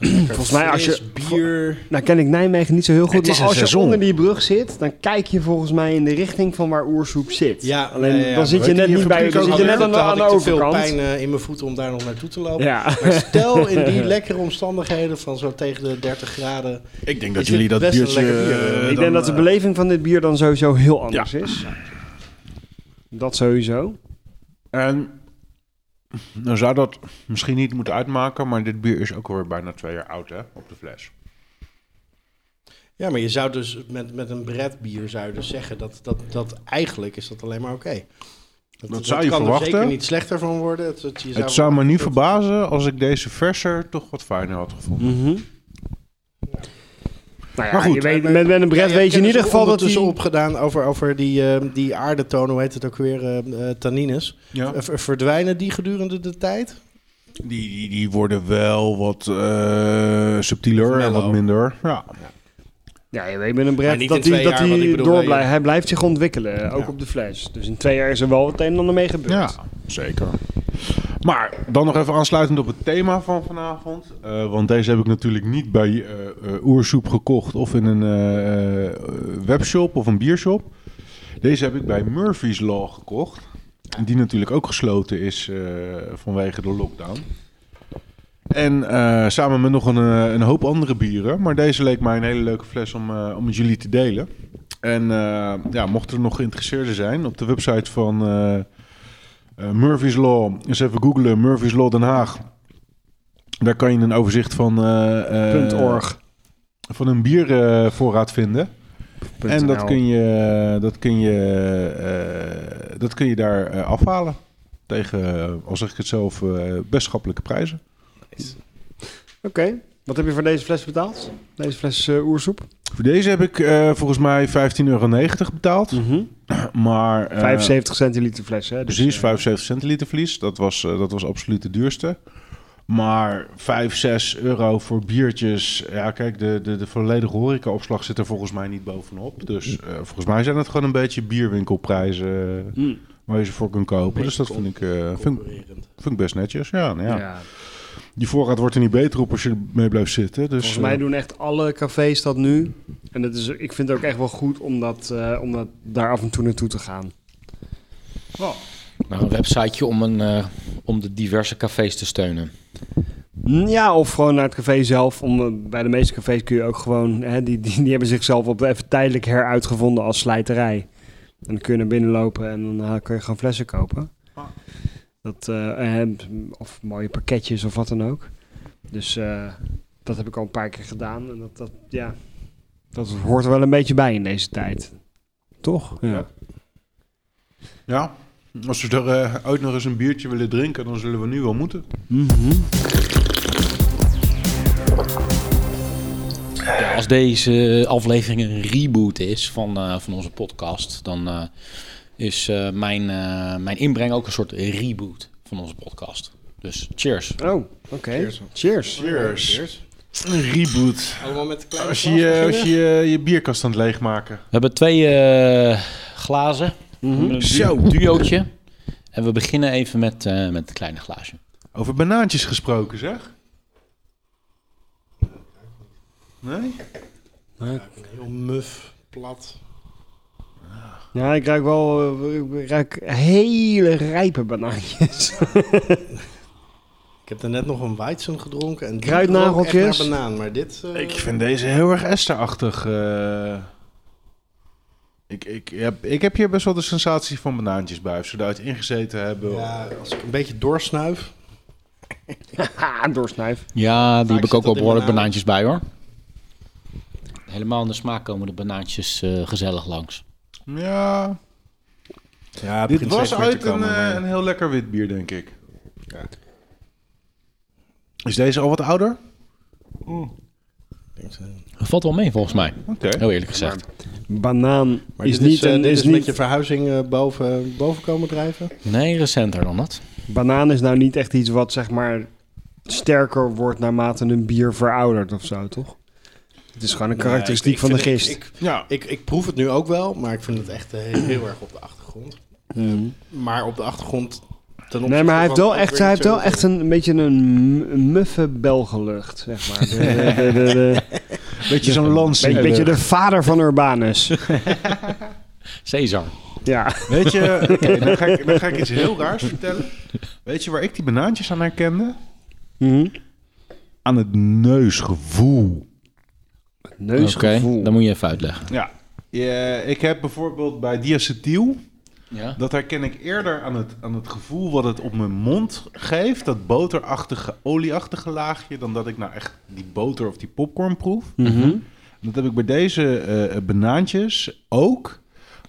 *clears throat* Volgens mij als je- bier. Nou ken ik Nijmegen niet zo heel goed, maar als je onder die brug zit, dan kijk je volgens mij in de richting van waar Oersoep zit. Ja, Alleen ja, ja. dan zit je net niet bij, dan zit je net aan de, aan de ik veel pijn eh, in mijn voeten om daar nog naartoe te lopen. Ja. Maar stel in die *laughs* lekkere omstandigheden van zo tegen de 30 graden. ik denk dat jullie dat biertje... lekker bier, eh, ik dan, denk dat de eh, beleving van dit bier dan sowieso heel anders Ja. is. Dat sowieso. En dan zou dat misschien niet moeten uitmaken, maar dit bier is ook alweer bijna twee jaar oud hè, op de fles. Ja, maar je zou dus met, met een bredbier zou je dus zeggen dat, dat, dat eigenlijk is dat alleen maar oké. Dat, zou je kan verwachten. er zeker niet slechter van worden. Het, het, je Het zou me niet dat- verbazen als ik deze verser toch wat fijner had gevonden. Nou ja, Maar goed, je weet, met, met een Ja, bret je weet je in ieder dus geval dat hij... opgedaan over, over die, eh, die aardetonen, hoe heet het ook weer, eh, eh, tannines. Ja. Eh, ver- verdwijnen die gedurende de tijd? Die, die, die worden wel wat eh, subtieler en wat minder. Ja. Ja, je weet met een Maar bret niet dat twee dat bedoel, door blijft. Hij blijft zich ontwikkelen, ook Ja. op de fles. Dus in twee jaar is er wel het een en ander mee gebeurd. ja, zeker. Maar dan nog even aansluitend op het thema van vanavond. Eh, want deze heb ik natuurlijk niet bij eh, Oersoep gekocht of in een webshop of een biershop. Deze heb ik bij Murphy's Law gekocht. Die natuurlijk ook gesloten is vanwege de lockdown. En samen met nog een, een hoop andere bieren. Maar deze leek mij een hele leuke fles om, eh, om met jullie te delen. En eh, ja, mochten er nog geïnteresseerden zijn, op de website van eh, Murphy's Law, eens even googlen, Murphy's Law Den Haag. Daar kan je een overzicht van, eh, eh, Punt .org. van een biervoorraad vinden. En dat kun je, dat kun je, dat kun je daar afhalen. Tegen, al zeg ik het zelf, best schappelijke prijzen. Oké. Wat heb je voor deze fles betaald? Deze fles oersoep? Voor deze heb ik eh, volgens mij 15,90 euro betaald. *clears throat* Maar, eh, 75 centiliter fles, hè? Dus, Precies, eh, 75 centiliter vlies. Dat was, eh, dat was absoluut de duurste. Maar 5, 6 euro voor biertjes. Ja, kijk, de, de, de volledige horecaopslag zit er volgens mij niet bovenop. Dus eh, volgens mij zijn het gewoon een beetje bierwinkelprijzen eh, mm, waar je ze voor kunt kopen. Dus dat vind ik, eh, vind, ik- Concurrerend. vind ik best netjes. Ja, nou ja. ja. Die voorraad wordt er niet beter op als je ermee blijft zitten. Dus, Volgens mij eh, doen echt alle cafés dat nu. En dat is, ik vind het ook echt wel goed om, dat, eh, om dat daar af en toe naartoe te gaan. Nou, een websiteje om, een, eh, om de diverse cafés te steunen. Mm, Ja, of gewoon naar het café zelf. Om, bij de meeste cafés kun je ook gewoon... Hè, die, die, die hebben zichzelf op even tijdelijk heruitgevonden als slijterij. En dan kun je naar binnen lopen en dan kun je gewoon flessen kopen. Dat, eh, eh, of mooie pakketjes of wat dan ook. Dus eh, dat heb ik al een paar keer gedaan. En dat, dat, ja, dat hoort er wel een beetje bij in deze tijd. Toch? Ja. ja, als we er ooit nog eens een biertje willen drinken, dan zullen we nu wel moeten. Mhm. Ja, als deze aflevering een reboot is van, eh, van onze podcast, dan eh, is eh, mijn, eh, mijn inbreng ook een soort reboot van onze podcast. Dus cheers. Oh, oké. Cheers. Cheers. Cheers. Een reboot. Allemaal met de kleine Als je, als je je, je bierkast aan het leegmaken. We hebben twee eh, glazen, Mhm. een du- Zo. duootje. En we beginnen even met, eh, met het kleine glaasje. Over banaantjes gesproken, zeg. Nee? Heel muf, plat. Ja, ik ruik wel eh, ik ruik hele rijpe banaantjes. *laughs* Ik heb er net nog een Weizen gedronken. En Kruidnageltjes. echt naar banaan, maar dit... eh, Ik vind deze heel erg Esther-achtig. eh. ik, ik, heb, ik heb hier best wel de sensatie van banaantjes bij. Of ze eruit ingezeten hebben. Ja, als ik een beetje doorsnuif... Ha, *laughs* doorsnuif. Ja, die heb ik ook wel behoorlijk banaan. banaantjes bij hoor. Helemaal in de smaak komen de banaantjes eh, gezellig langs. Ja, Ja, het dit was uit een, komen, eh, maar- een heel lekker wit bier, denk ik. Is deze al wat ouder? Dat valt wel mee volgens mij. Oké. Heel eerlijk gezegd. Banaan Maar is niet eh, een... dit Is is met niet, je verhuizing eh, boven, boven komen drijven? Nee, recenter dan dat. banaan is nou niet echt iets wat zeg maar sterker wordt naarmate een bier veroudert of zo, toch? Het is gewoon een karakteristiek ik van de gist. Ik, Ja. ik, ik proef het nu ook wel, maar ik vind het echt eh, heel, heel erg op de achtergrond. Maar op de achtergrond... Ten Nee, maar hij heeft wel echt, hij heeft wel echt een, een beetje een, muffe Belgenlucht, zeg maar. De, de, de, de, de- *laughs* Beetje zo'n lans. een beetje de vader van Urbanus. *laughs* Caesar. Ja. Weet je, *laughs* dan, ga ik, dan ga ik iets heel raars vertellen. Weet je waar ik die banaantjes aan herkende? Mhm. Aan het neusgevoel. Oké, Neusgevoel. dan moet je even uitleggen. Ja. Ja, ik heb bijvoorbeeld bij diacetyl, Ja? dat herken ik eerder aan het, aan het gevoel wat het op mijn mond geeft. Dat boterachtige, olieachtige laagje, dan dat ik nou echt die boter of die popcorn proef. Mhm. Dat heb ik bij deze eh, banaantjes ook,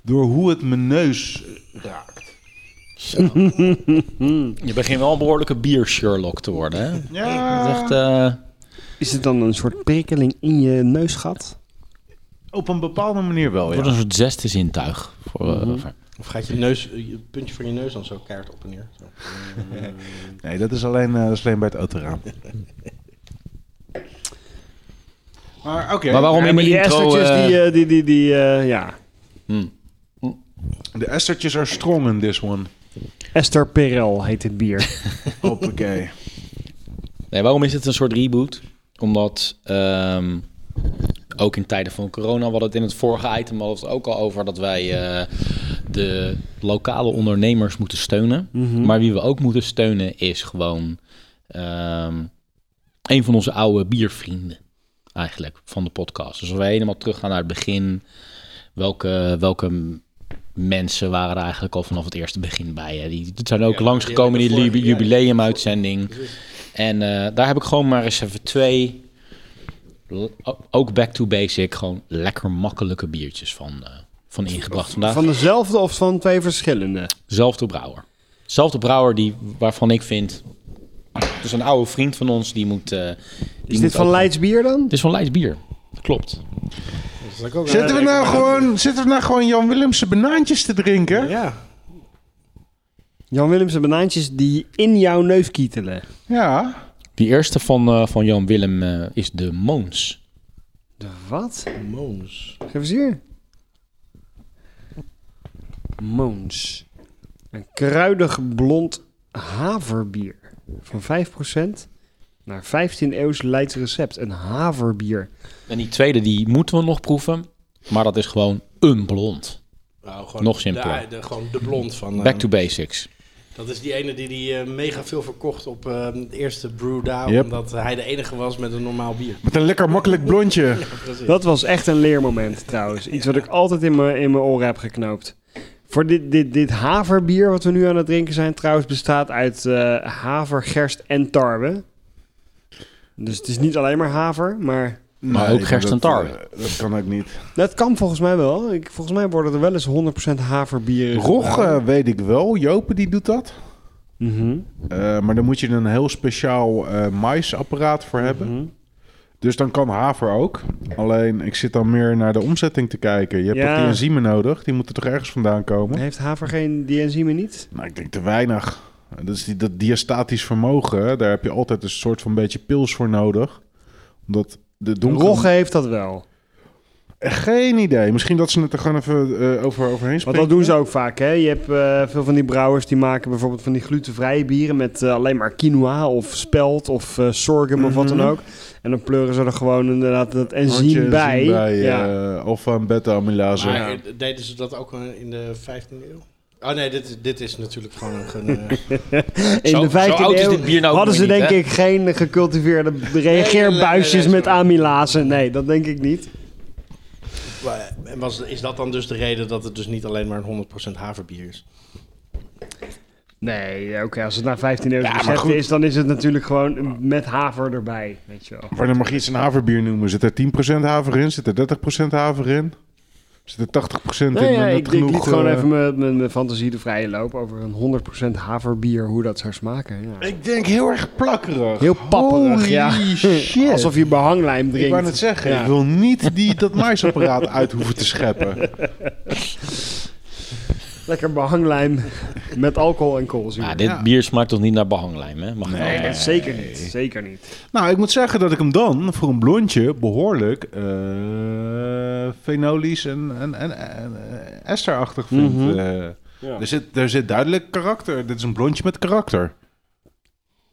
door hoe het mijn neus raakt. *laughs* Je begint wel een behoorlijke bier-Sherlock te worden, hè? Ja, Dat is echt... eh, Is het dan een soort prikkeling in je neusgat? op een bepaalde manier wel, wordt ja. een soort zesde zintuig. Voor, eh, Mhm. Of gaat je neus, je puntje van je neus dan zo kaart op en neer? Zo. *laughs* Nee, dat is alleen, eh, dat is alleen bij het autoraam. *laughs* Maar oké, Maar waarom Ja, in de die intro... estertjes, eh, die, die, die, die eh, ja. hm. de estertjes are strong in this one. Esther Perel heet het bier. *laughs* Hoppakee. Nee, waarom is het een soort reboot? Omdat ehm, ook in tijden van corona, we hadden het in het vorige item hadden we het ook al over dat wij eh, de lokale ondernemers moeten steunen. Mhm. Maar wie we ook moeten steunen is gewoon ehm, een van onze oude biervrienden eigenlijk van de podcast. Dus als we helemaal teruggaan naar het begin, welke, welke mensen waren er eigenlijk al vanaf het eerste begin bij? Hè? Die, die zijn ook Ja, langsgekomen in die die hebben jubi- de vorige- ja, jubileumuitzending. En eh, daar heb ik gewoon maar eens even twee, ook back to basic, gewoon lekker makkelijke biertjes van, eh, van ingebracht vandaag. Van dezelfde of van twee verschillende? Zelfde brouwer. Zelfde brouwer die, waarvan ik vind... Het is een oude vriend van ons, die moet... eh, die Is moet dit van Leids bier dan? Het is van Leids bier. Dat klopt. Zitten we, nou gewoon, zitten we nou gewoon Jan Willemse banaantjes te drinken? Ja. Jan Willemse banaantjes die in jouw neus kietelen. Ja. Die eerste van, eh, van Jan Willem eh, is de Moons. De wat? Moons. Geef eens hier. Moons. Een kruidig blond haverbier. Van 5% naar 15 eeuws Leids recept. Een haverbier. En die tweede, die moeten we nog proeven. Maar dat is gewoon een blond. Nou, gewoon Nog simpeler. De, de- gewoon de blond van... eh, Back to basics. Dat is die ene die, die eh, mega veel verkocht op het eerste Brewda. Yep. Omdat hij de enige was met een normaal bier. Met een lekker makkelijk blondje. *laughs* Dat was echt een leermoment trouwens. Iets wat ik altijd in mijn, in mijn oren heb geknoopt. Voor dit, dit, dit haverbier wat we nu aan het drinken zijn trouwens bestaat uit eh, haver, gerst en tarwe. Dus het is niet alleen maar haver, maar Maar ook gerst en dat, tarwe. eh, dat kan ook niet. dat kan volgens mij wel. Ik, volgens mij worden er wel eens 100% haverbieren Rog gebrouwen. eh, weet ik wel. Jopen die doet dat. Mhm, Eh, maar daar moet je een heel speciaal eh maisapparaat voor hebben. mhm. Dus dan kan haver ook. Alleen ik zit dan meer naar de omzetting te kijken. Je hebt Ja. toch die enzymen nodig? Die moeten toch ergens vandaan komen? Heeft haver geen die enzymen niet? Nou, ik denk te weinig. Dat is die, dat diastatisch vermogen. Daar heb je altijd een soort van beetje pils voor nodig. Omdat de donkere... Rogge heeft dat wel. Geen idee. Misschien dat ze het er gewoon even eh, over, overheen Want spreken. dat doen ze ook vaak. Hè? Je hebt eh, veel van die brouwers die maken bijvoorbeeld van die glutenvrije bieren met eh, alleen maar quinoa of spelt of eh, sorghum of wat dan Mhm. ook. En dan pleuren ze er gewoon inderdaad dat enzym bij. bij ja. alpha en beta amylase. Maar deden ze dat ook in de 15e eeuw? Oh nee, dit, dit is natuurlijk gewoon een... een, eh, *laughs* In Zo- de 15e zo oud is eeuw nou hadden ze niet, denk hè? ik geen gecultiveerde reageerbuisjes nee, nee, met amylase. Nee, dat denk ik niet. maar- en was, is dat dan dus de reden dat het dus niet alleen maar een 100% haverbier is? Nee, oké, als het na 15 eeuw Ja, is, dan is het natuurlijk gewoon met haver erbij, weet je wel. Wanneer mag je iets een haverbier noemen? Zit er 10% haver in? Zit er 30% haver in? Zit er 80% in? Nee, ja, ik, ik genoeg, liet gewoon eh, even mijn- mijn mijn fantasie de vrije loop over een 100% haverbier, hoe dat zou smaken. Ja. Ik denk heel erg plakkerig. Heel papperig, Holy ja. *laughs* shit. Alsof je behanglijm drinkt. Ik wou net zeggen, Ja. ik wil niet die, dat *laughs* maisapparaat uit hoeven te scheppen. *laughs* Lekker behanglijm met alcohol en koolzuur. Ja, dit Ja. bier smaakt toch niet naar behanglijm, hè? Mag nee, wel. dat zeker niet. Zeker niet. Nou, ik moet zeggen dat ik hem dan voor een blondje behoorlijk eh fenolisch en, en, en, en eh, esterachtig vind. Mhm. Eh, Ja. er, zit, er zit duidelijk karakter. Dit is een blondje met karakter.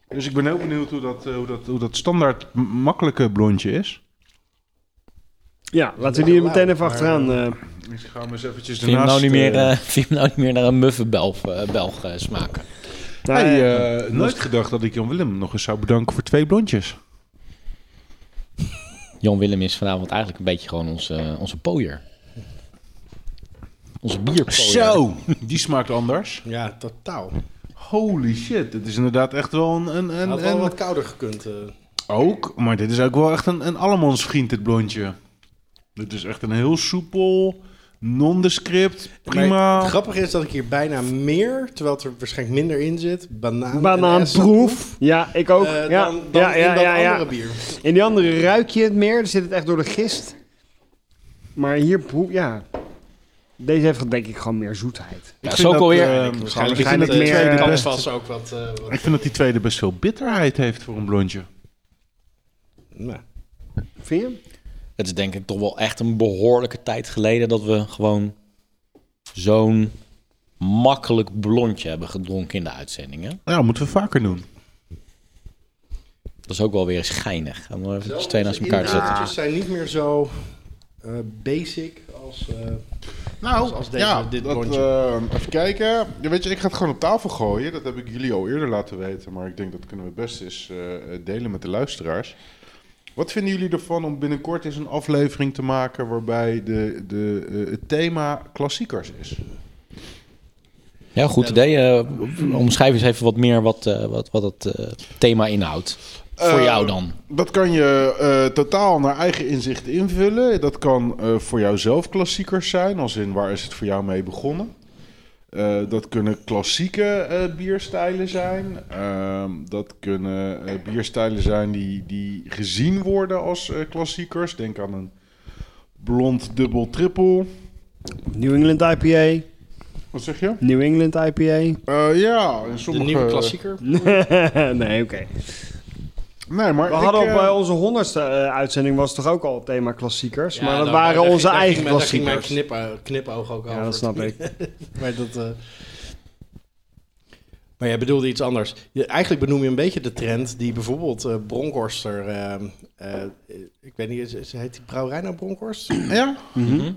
Dus ik ben heel benieuwd hoe dat, hoe dat, hoe dat standaard makkelijke blondje is. Ja, laten we die meteen even achteraan. eh. Ik ga hem eens eventjes Vind hem nou niet meer, eh, eh, *laughs* vind je hem nou niet meer naar een muffe Belg, eh, Belg eh, smaken? Nou, hey, eh, nooit gedacht dat ik Jan Willem nog eens zou bedanken voor twee blondjes. Jan Willem is vanavond eigenlijk een beetje gewoon onze, onze pooier. Onze bierpooier. Zo, die smaakt anders. Ja, totaal. Holy shit, dit is inderdaad echt wel een... een, een, Had wel een- wat kouder gekund. eh. Ook, maar dit is ook wel echt een, een allemansvriend, dit blondje. Dit is echt een heel soepel, nondescript, prima. Maar het grappige is dat ik hier bijna meer, terwijl het er waarschijnlijk minder in zit, banaan Banaanproef. Ja, ik ook. eh, ja, dan, dan ja, ja, in dat ja, ja. andere bier. In die andere ruik je het meer. Dan zit het echt door de gist. Maar hier proef... Ja. Deze heeft denk ik gewoon meer zoetheid. Ja, Ik vind alweer... dat, eh, Waarschijnlijk ik vind meer, tweede best, was ook wat... eh, wat ik vind dat die tweede best veel bitterheid heeft voor een blondje. nou, Vind je? Het is denk ik toch wel echt een behoorlijke tijd geleden dat we gewoon zo'n makkelijk blondje hebben gedronken in de uitzendingen. Ja, moeten we vaker doen. Dat is ook wel weer schijnig. Gaan we even twee naast elkaar zetten. inhoudjes zijn niet meer zo eh, basic als... eh, Nou, Als- als deze- ja, dit dat, blondje. eh, even kijken. Ja, weet je, ik ga het gewoon op tafel gooien. Dat heb ik jullie al eerder laten weten. Maar ik denk dat kunnen we best eens eh, delen met de luisteraars. Wat vinden jullie ervan om binnenkort eens een aflevering te maken... waarbij de, de, eh, het thema klassiekers is? Ja, goed idee. Eh, omschrijf eens even wat meer wat, eh, wat, wat het thema inhoudt. Voor jou dan. Dat kan je totaal naar eigen inzicht invullen. Dat kan voor jou zelf klassiekers zijn, als in waar is het voor jou mee begonnen. Eh, dat kunnen klassieke eh, bierstijlen zijn. Ehm, dat kunnen eh, bierstijlen zijn die, die gezien worden als eh, klassiekers. Denk aan een blond dubbel triple. New England IPA. Wat zeg je? New England IPA. Eh, ja, in de sommige... nieuwe klassieker. *laughs* nee, oké. Nee, maar We ik, hadden op eh, onze honderdste eh, uitzending was toch ook al het thema klassiekers. maar dat waren onze eigen ging mijn- Daar ging mijn klassiekers. knip, knipoog ook over. Ja, dat snap ik. *laughs* maar dat... eh, maar jij bedoelde iets anders. Je, eigenlijk benoem je een beetje de trend die bijvoorbeeld eh Bronkhorster... eh, eh, ik weet niet, is, is- heet die brouwerij nou Bronkhorst? Ja?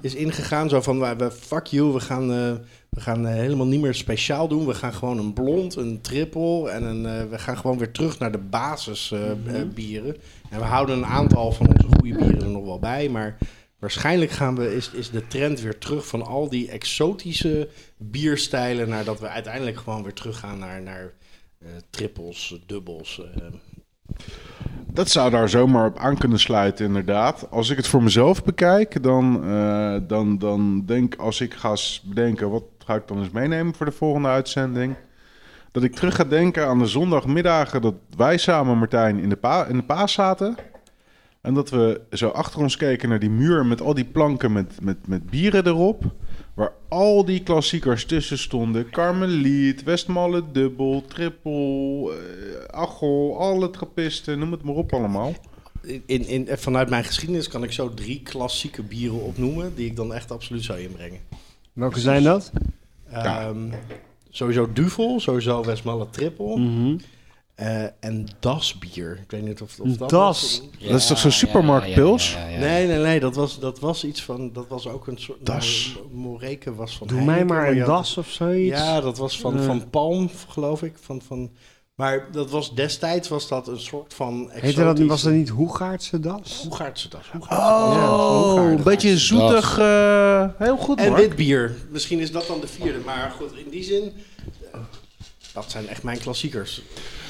is ingegaan. Zo van, we, we- fuck you, we gaan, eh, we gaan helemaal niet meer speciaal doen. We gaan gewoon een blond, een triple en een, eh, we gaan gewoon weer terug naar de basis eh, eh, bieren. En we houden een aantal van onze goede bieren er nog wel bij, maar waarschijnlijk gaan we, is, is de trend weer terug van al die exotische bierstijlen naar dat we uiteindelijk gewoon weer teruggaan naar, naar eh, trippels, dubbels. eh. Dat zou daar zomaar op aan kunnen sluiten, inderdaad. Als ik het voor mezelf bekijk, dan, eh, dan, dan denk als ik ga bedenken... wat ga ik dan eens meenemen voor de volgende uitzending... dat ik terug ga denken aan de zondagmiddagen... dat wij samen, Martijn, in de, pa in de paas zaten... en dat we zo achter ons keken naar die muur... met al die planken met, met, met bieren erop... waar al die klassiekers tussen stonden. Carmeliet, Westmalle Dubbel, Triple, eh Achel, al het gepiste, noem het maar op allemaal. In, in, vanuit mijn geschiedenis kan ik zo drie klassieke bieren opnoemen... die ik dan echt absoluut zou inbrengen. Welke zijn dat? Ehm, sowieso Duvel, sowieso Westmalle Triple. Mhm. Eh, en Dasbier. Ik weet niet of, of dat... Das. was- Dat is toch zo'n supermarktpils? Ja, ja, ja, ja. Nee, nee, nee. Dat was, dat was iets van... Dat was ook een soort... Das. nou, Moreke was van Doe mij maar een das of zoiets. Ja, dat was van, van Palm, geloof ik. Van, van, maar dat was destijds was dat een soort van Heette dat, was dat niet Hoegaardse das? Hoegaardse das. Hoegaardse das. Oh, een beetje zoetig. eh, heel goed, En Mark. wit bier. Misschien is dat dan de vierde. Maar goed, in die zin... eh, Dat zijn echt mijn klassiekers.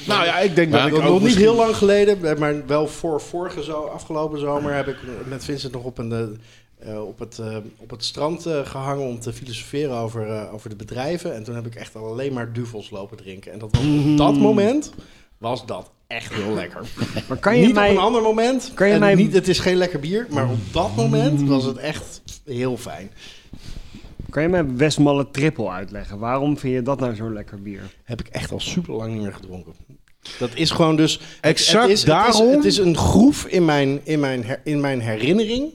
Nou ja, ik denk dat ik nog ook nog niet heel lang geleden, maar wel voor vorige zo, afgelopen zomer heb ik met Vincent nog op een, eh, eh, op, het, eh, op het strand eh, gehangen om te filosoferen over, eh, over de bedrijven. En toen heb ik echt alleen maar duvels lopen drinken. En dat was, op dat moment was dat echt heel lekker. *laughs* Maar kan je niet mij... op een ander moment. kan je mij- niet, het is geen lekker bier. Maar op dat moment was het echt heel fijn. Kan je mij Westmalle Triple uitleggen? Waarom vind je dat nou zo'n lekker bier? Heb ik echt al super lang niet meer gedronken. Dat is gewoon dus... het- Exact het is, daarom- Het is, het is een groef in mijn, in mijn, her- in mijn herinnering...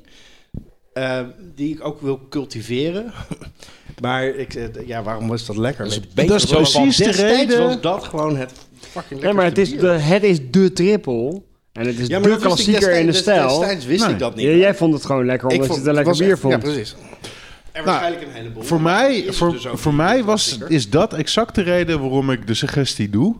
eh, die ik ook wil cultiveren. *laughs* maar ik, eh, ja, waarom was dat lekker? Dat is Weet- beter Dat is precies de reden. was dat gewoon het fucking Nee, maar het is, de, het is de triple. En het is Ja, maar de klassieker in de stijl. Destijds wist Nee. ik dat niet. Ja, jij vond het gewoon lekker omdat je het een lekker bier echt- vond. Ja, precies. En waarschijnlijk een heleboel. Voor mij, is het voor, dus voor mij was, is dat exact de reden waarom ik de suggestie doe.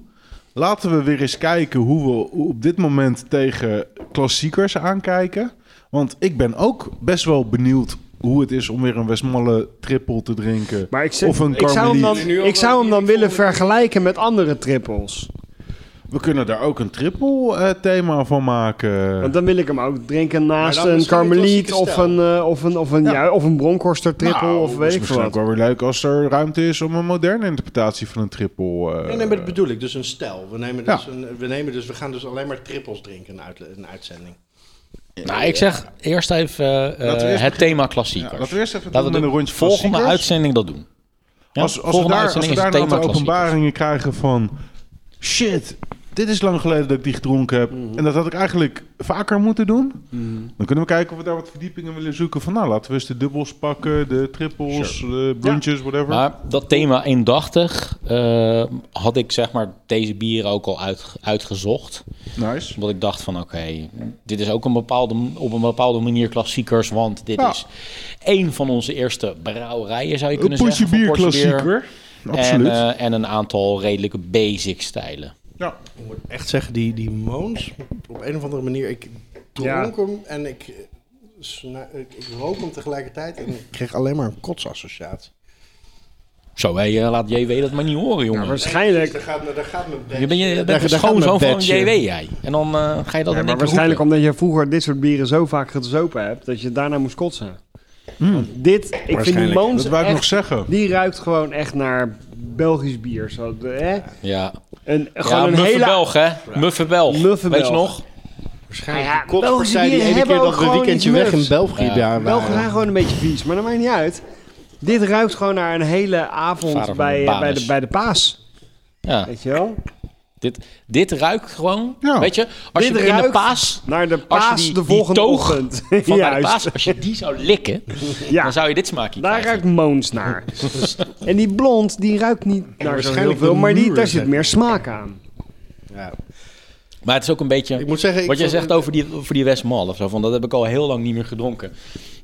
Laten we weer eens kijken hoe we op dit moment tegen klassiekers aankijken. Want ik ben ook best wel benieuwd hoe het is om weer een Westmalle triple te drinken. Maar ik, zeg, of een ik zou hem dan, Carmeliet. Ik zou hem dan willen vergelijken met andere trippels. We kunnen daar ook een triple eh, thema van maken. Want dan wil ik hem ook drinken naast een Carmeliet of stijl. een, eh, of een, of een, Ja. ja. of een Bronkhorster triple Nou, of is weet ik veel misschien ook wat. wel weer leuk als er ruimte is om een moderne interpretatie van een triple. eh, Nee, nee, maar dat bedoel ik. Dus een stel. We nemen dus, Ja. een, we, nemen dus we gaan dus alleen maar trippels drinken in uit, een uitzending. Nou, ik zeg eerst even eh, eerst het beginnen. thema klassiekers. Ja, laten we eerst even Laten doen we met de volgende uitzending dat doen. Ja, als, als, we daar, als we is daar het nou de openbaringen krijgen van... Shit, dit is lang geleden dat ik die gedronken heb. Mhm. En dat had ik eigenlijk vaker moeten doen. Dan kunnen we kijken of we daar wat verdiepingen willen zoeken. Van nou, laten we eens de dubbels pakken, de trippels, de bunches, whatever. Maar dat thema eendachtig eh, had ik zeg maar deze bieren ook al uit, uitgezocht. Nice. Omdat ik dacht van oké, dit is ook een bepaalde, op een bepaalde manier klassiekers. Want dit Ja. is één van onze eerste brouwerijen zou je Een kunnen zeggen. van bier potje bier. klassieker. Absoluut. En, eh, en een aantal redelijke basic stijlen. Ja. Ik moet echt zeggen, die, die Moons, op een of andere manier, ik dronk hem en ik, ik, ik rook hem tegelijkertijd en ik kreeg alleen maar een kotsassociatie. Zo, hé, eh, laat JW dat maar niet horen, jongen. Ja, waarschijnlijk, Daar gaat, daar gaat mijn je bent, je daar- bent daar schoonzoon mijn van. JW, jij. En dan eh, ga je dat ja, maar waarschijnlijk roepen. omdat je vroeger dit soort bieren zo vaak gezopen hebt, dat je daarna moest kotsen. Want dit, ik vind die. Moons Dat wou ik echt- nog zeggen. die ruikt gewoon echt naar Belgisch bier. Zo, de, hè? Ja, Een, ja gewoon een muffe hele... Belg, hè? Muffe Belg. Muffe Weet je nog? Waarschijnlijk Ja, die kotspartij Belgische die ene hebben keer dat we gewoon weekendje weg in. België Ja. ja. Belgen zijn gewoon een beetje vies, maar dat maakt niet uit. Dit ruikt gewoon naar een hele avond van bij, de eh, bij, de, bij de paas. Ja, Weet je wel? Dit, dit ruikt gewoon. Ja. Weet je, als Dit je in de paas... Naar de Als je paas die- de die volgende toog ochtend. Van de *laughs* paas, als je die zou likken, Ja, dan zou je dit smaakje daar krijgen. ruikt Moons naar. *laughs* en die blond, die ruikt niet naar waarschijnlijk veel, maar die, daar zit meer smaak aan. Ja. Maar het is ook een beetje... Ik moet zeggen, ik Wat jij zegt over die, over die Westmal of zo, van dat heb ik al heel lang niet meer gedronken.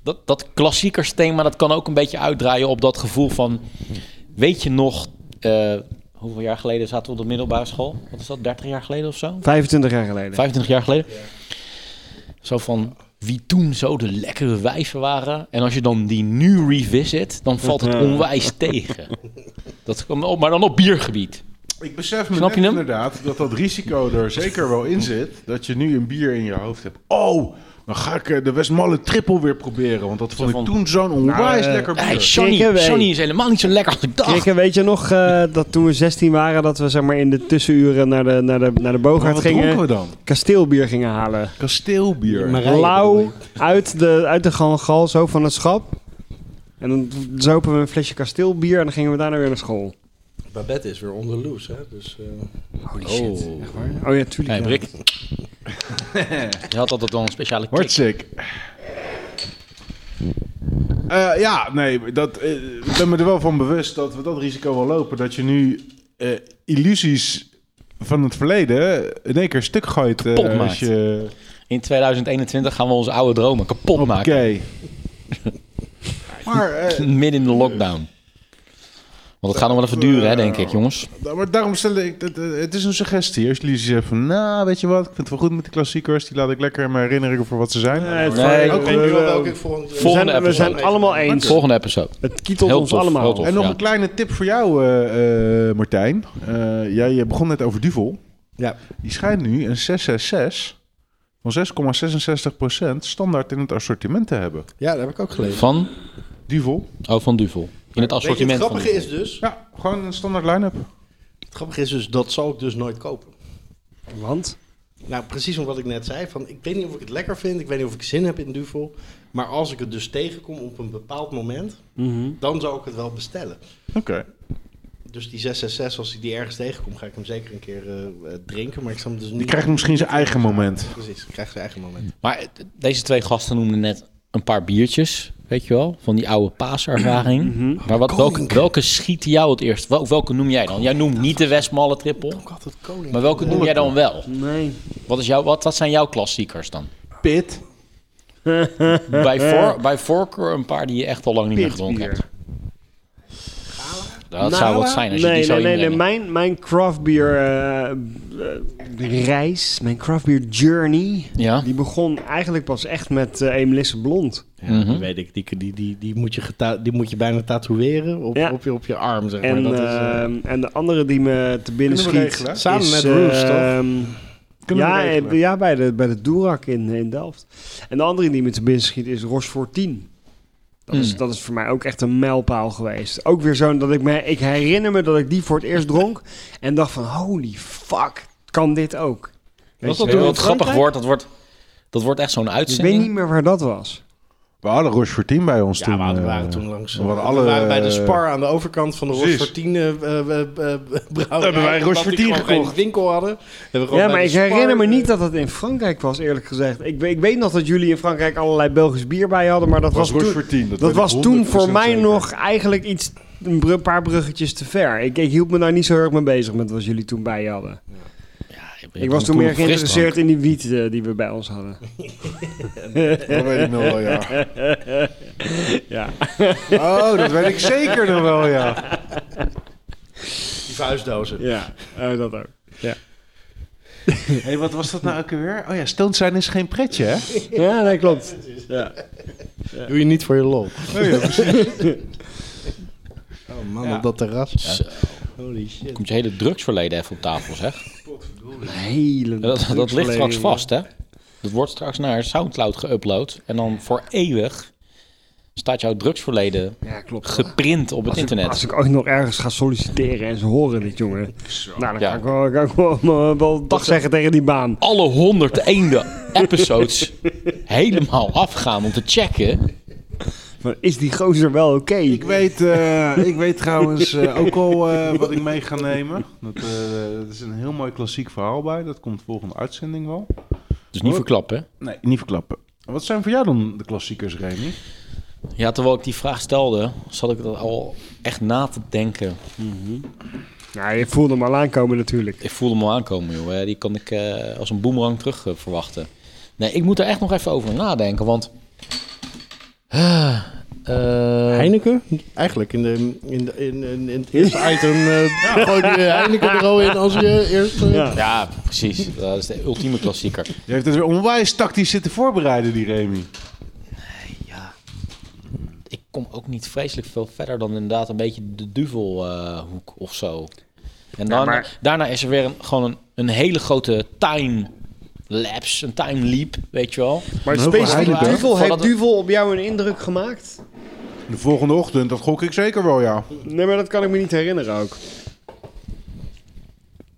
Dat, dat klassiekersthema, dat kan ook een beetje uitdraaien op dat gevoel van... Weet je nog, eh, hoeveel jaar geleden zaten we op de middelbare school? Wat is dat, 30 jaar geleden of zo? 25 jaar geleden. 25 jaar geleden? Zo van wie toen zo de lekkere wijven waren. En als je dan die nu revisit, dan valt het onwijs tegen. Dat, maar dan op biergebied. Ik besef me Snap net inderdaad dat dat risico er zeker wel in zit. Dat je nu een bier in je hoofd hebt. Oh, dan ga ik eh, de Westmalle triple weer proberen. Want dat vond ik toen zo'n onwijs eh, lekker bier. Hey, Johnny. Johnny is helemaal niet zo lekker als ik dacht. Weet je nog eh, dat toen we 16 waren, dat we zeg maar in de tussenuren naar de, naar de, naar de gingen, we dan? kasteelbier gingen halen. Kasteelbier. Lauw uit de, uit de gal zo van het schap. En dan zopen we een flesje kasteelbier en dan gingen we daarna weer naar school. Babette is weer onder loes, hè? Dus, eh, Holy shit. Echt waar? Oh ja, tuurlijk. Hey. Brik. *laughs* Je had altijd wel een speciale kick. Hartstikke. Eh, ja, nee, dat, eh, ik ben me er wel van bewust dat we dat risico wel lopen. Dat je nu eh, illusies van het verleden in één keer stuk gooit. Kapot maakt. als je... In 2021 gaan we onze oude dromen kapot Oké. maken. *laughs* maar, eh, *laughs* Midden in de lockdown. Want het gaat nog wel even duren, hè, denk ik, jongens. maar daarom stel ik, eh, het is een suggestie. Als jullie zeggen van, nou, weet je wat, ik vind het wel goed met de klassiekers. Die laat ik lekker in mijn herinneringen voor wat ze zijn. Nee, Nee, ik we- weet nu al we- welke ik volgende... we zijn, we episode. zijn allemaal eens. Volgende episode. Het kietelt ons tof, allemaal. tof. En nog Ja. een kleine tip voor jou, eh, eh, Martijn. Eh, jij je begon net over Duvel. Ja. Die schijnt nu een 666 van 6,66% standaard in het assortiment te hebben. Ja, dat heb ik ook gelezen. Van, Duvel. oh, van Duvel. In het assortiment het van grappige is dus, Ja, gewoon een standaard line-up. het grappige is dus, dat zal ik dus nooit kopen. Want? Nou, precies om wat ik net zei. Van, ik weet niet of ik het lekker vind. Ik weet niet of ik zin heb in Duvel. Maar als ik het dus tegenkom op een bepaald moment, Mhm. dan zou ik het wel bestellen. Oké. Dus die 666, als ik die ergens tegenkom, ga ik hem zeker een keer eh, eh, drinken. Maar ik zal hem dus niet... Die krijgt misschien zijn eigen moment. Precies, ik krijg zijn eigen moment. Maar eh, deze twee gasten noemden net een paar biertjes, weet je wel, van die oude paaservaring. Maar wat, welke, welke schiet jou het eerst? Wel, welke noem jij dan? Jij noemt niet de Westmalle trippel, Ik had het koning. maar welke noem jij dan wel? Nee. Wat, is jouw, wat, wat zijn jouw klassiekers dan? Pit. Bij, voor, *laughs* bij voorkeur een paar die je echt al lang niet meer gedronken hebt. Dat zou wat zijn als je nee, die zou nee, nee, nee. Mijn, mijn craft beer eh, eh, reis, mijn craft beer journey, Ja? die begon eigenlijk pas echt met eh Emelisse Blond. Ja, Mhm. die weet ik. Die, die, die, die, moet je geta- die moet je bijna tatoeëren op, Ja. op, je, op je arm, zeg maar. En, dat is, en de andere die me te binnen schiet, regelen? Samen is, met Roos, toch? ehm, ja, ja, bij de, bij de Doerak in, in Delft. En de andere die me te binnen schiet is Rochefort 10. Dat, is, Hmm. dat is voor mij ook echt een mijlpaal geweest. Ook weer zo'n dat ik me... Ik herinner me dat ik die voor het eerst dronk. En dacht van, holy fuck, kan dit ook? Weet Was dat wat grappig wordt? Dat wordt, dat wordt echt zo'n Ik weet uitzending. niet meer waar dat was. We hadden Roche voor 10 bij ons ja, toen. we hadden- eh, waren toen langs... we hadden we alle, waren bij de eh, Spar aan de overkant van de. Rochefortine uh, brouwerij. Hebben wij die gewoon gekocht. geen winkel hadden. Hebben we gewoon Ja, maar ik Spar, herinner me eh, niet dat het in Frankrijk was, eerlijk gezegd. Ik, weet- ik weet nog dat jullie in Frankrijk allerlei Belgisch bier bij hadden, maar dat was was, toen, voor 10. dat was toen 100% voor mij zeker. nog eigenlijk iets, een br- paar bruggetjes te ver. Ik, ik hield me daar niet zo erg mee bezig met wat jullie toen bij je hadden. Ja, Ik was toen meer geïnteresseerd in die wiet eh, die we bij ons hadden. *laughs* Dat weet ik nog wel, ja. *laughs* Ja. Oh, dat weet ik zeker nog wel, ja. Die vuistdozen. Ja, eh, dat ook. Hé, *laughs* hey, wat was dat nou ook weer? Oh ja, stoned zijn is geen pretje, hè? Ja, nee, klopt. Ja. Doe je niet voor je lol. Oh ja, precies. Oh man, Ja. op dat terras. Zo. Holy shit. Komt je hele drugsverleden even op tafel, zeg. Hele Dat, dat ligt straks vast, hè? Dat wordt straks naar Soundcloud geüpload. En dan voor eeuwig staat jouw drugsverleden Ja, klopt. geprint op het Als ik, internet. als ik ooit nog ergens ga solliciteren en ze horen dit, jongen. Nou, dan Ja. kan ik wel, kan ik wel, wel, wel dag zeggen tegen die baan. Alle 101 episodes *laughs* helemaal afgaan om te checken. Van, is die gozer wel oké? Ik weet, eh, ik weet trouwens eh, ook al eh, wat ik mee ga nemen. Dat, is een heel mooi klassiek verhaal bij. Dat komt volgende uitzending wel. Dus niet verklappen. Nee, niet verklappen. Wat zijn voor jou dan de klassiekers, Remy? Ja, terwijl ik die vraag stelde, zat ik er al echt na te denken. Ja, je voelde hem al aankomen natuurlijk. Ik voelde hem al aankomen, joh. hè. Die kan ik eh, als een boemerang terug verwachten. Nee, ik moet er echt nog even over nadenken, want... Ah, eh, Heineken? Eigenlijk in, de, in, de, in, in, in het eerste item uh, gooi je Heineken er al in als je eerst... eh, Ja. Ja, precies. Dat is de ultieme klassieker. Je heeft het weer onwijs tactisch zitten voorbereiden, die Remy. Ja, ik kom ook niet vreselijk veel verder dan inderdaad een beetje de duvelhoek of zo. En Ja, dan, maar- daarna is er weer een, gewoon een, een hele grote time lapse, een time leap, weet je wel. Maar specifiek. Duvel, heeft Duvel op jou een indruk gemaakt? De volgende ochtend, dat gok ik zeker wel, ja. Nee, maar dat kan ik me niet herinneren ook.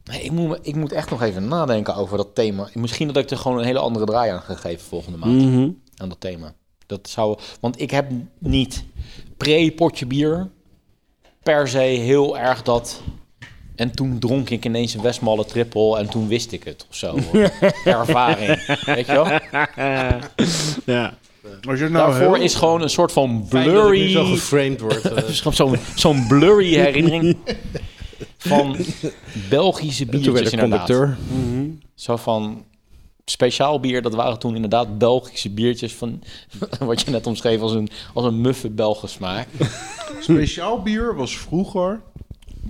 Nee, ik, moet, ik moet echt nog even nadenken over dat thema. Misschien dat ik er gewoon een hele andere draai aan ga geven volgende maand. Mhm. Aan dat thema. Dat zou, want ik heb niet pre-potje bier per se heel erg dat... En toen dronk ik ineens een Westmalle triple en toen wist ik het of zo. *laughs* Ervaring, weet je wel? Ja. Als je nou Daarvoor heel- is gewoon een soort van Fijn dat ik nu zo blurry... geframed word. *laughs* eh. Gewoon Zo'n zo'n blurry herinnering *laughs* van Belgische biertjes inderdaad. conducteur. Zo van speciaal bier, dat waren toen inderdaad Belgische biertjes van wat je net omschreef als een, als een muffe Belgische smaak. Speciaal bier was vroeger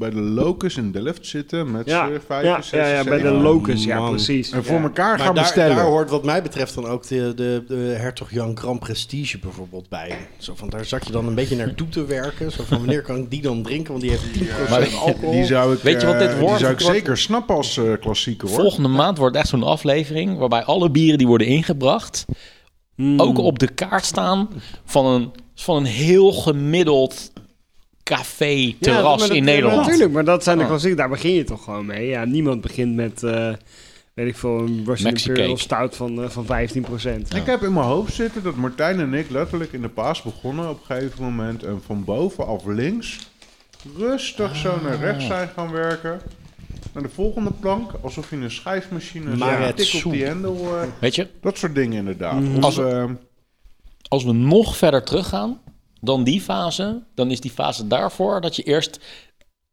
bij de Locus in Delft zitten met Ja, z'n vijf, ja, zes, ja, ja, bij de. Locus, ja, precies. En voor Ja. elkaar gaan daar, bestellen. daar hoort wat mij betreft dan ook de, de, de Hertog Jan Grand Prestige bijvoorbeeld bij. Zo van, daar zat je dan een beetje naartoe te werken. Zo van, wanneer kan ik die dan drinken? Want die heeft 10% Maar- alcohol. Die zou ik, Weet je wat dit eh, wordt? Die zou ik zeker snappen als eh, klassieker hoor. Volgende maand wordt echt zo'n aflevering waarbij alle bieren die worden ingebracht ook op de kaart staan van een, van een heel gemiddeld café, Ja, terras dat- in ja, Nederland. Natuurlijk, maar dat zijn de Ah. klassieken. Daar begin je toch gewoon mee. Ja, niemand begint met, eh, weet ik veel, een Russian Imperial cake. Stout van, eh, van 15%. Ik heb in mijn hoofd zitten dat Martijn en ik letterlijk in de paas begonnen op een gegeven moment. En van bovenaf links rustig zo naar rechts zijn gaan werken. Naar de volgende plank, alsof je een schijfmachine Maar zo het tik op die hendel. eh, Weet je, dat soort dingen inderdaad. Mhm. Of, Als- eh, als we nog verder teruggaan dan die fase, dan is die fase daarvoor dat je eerst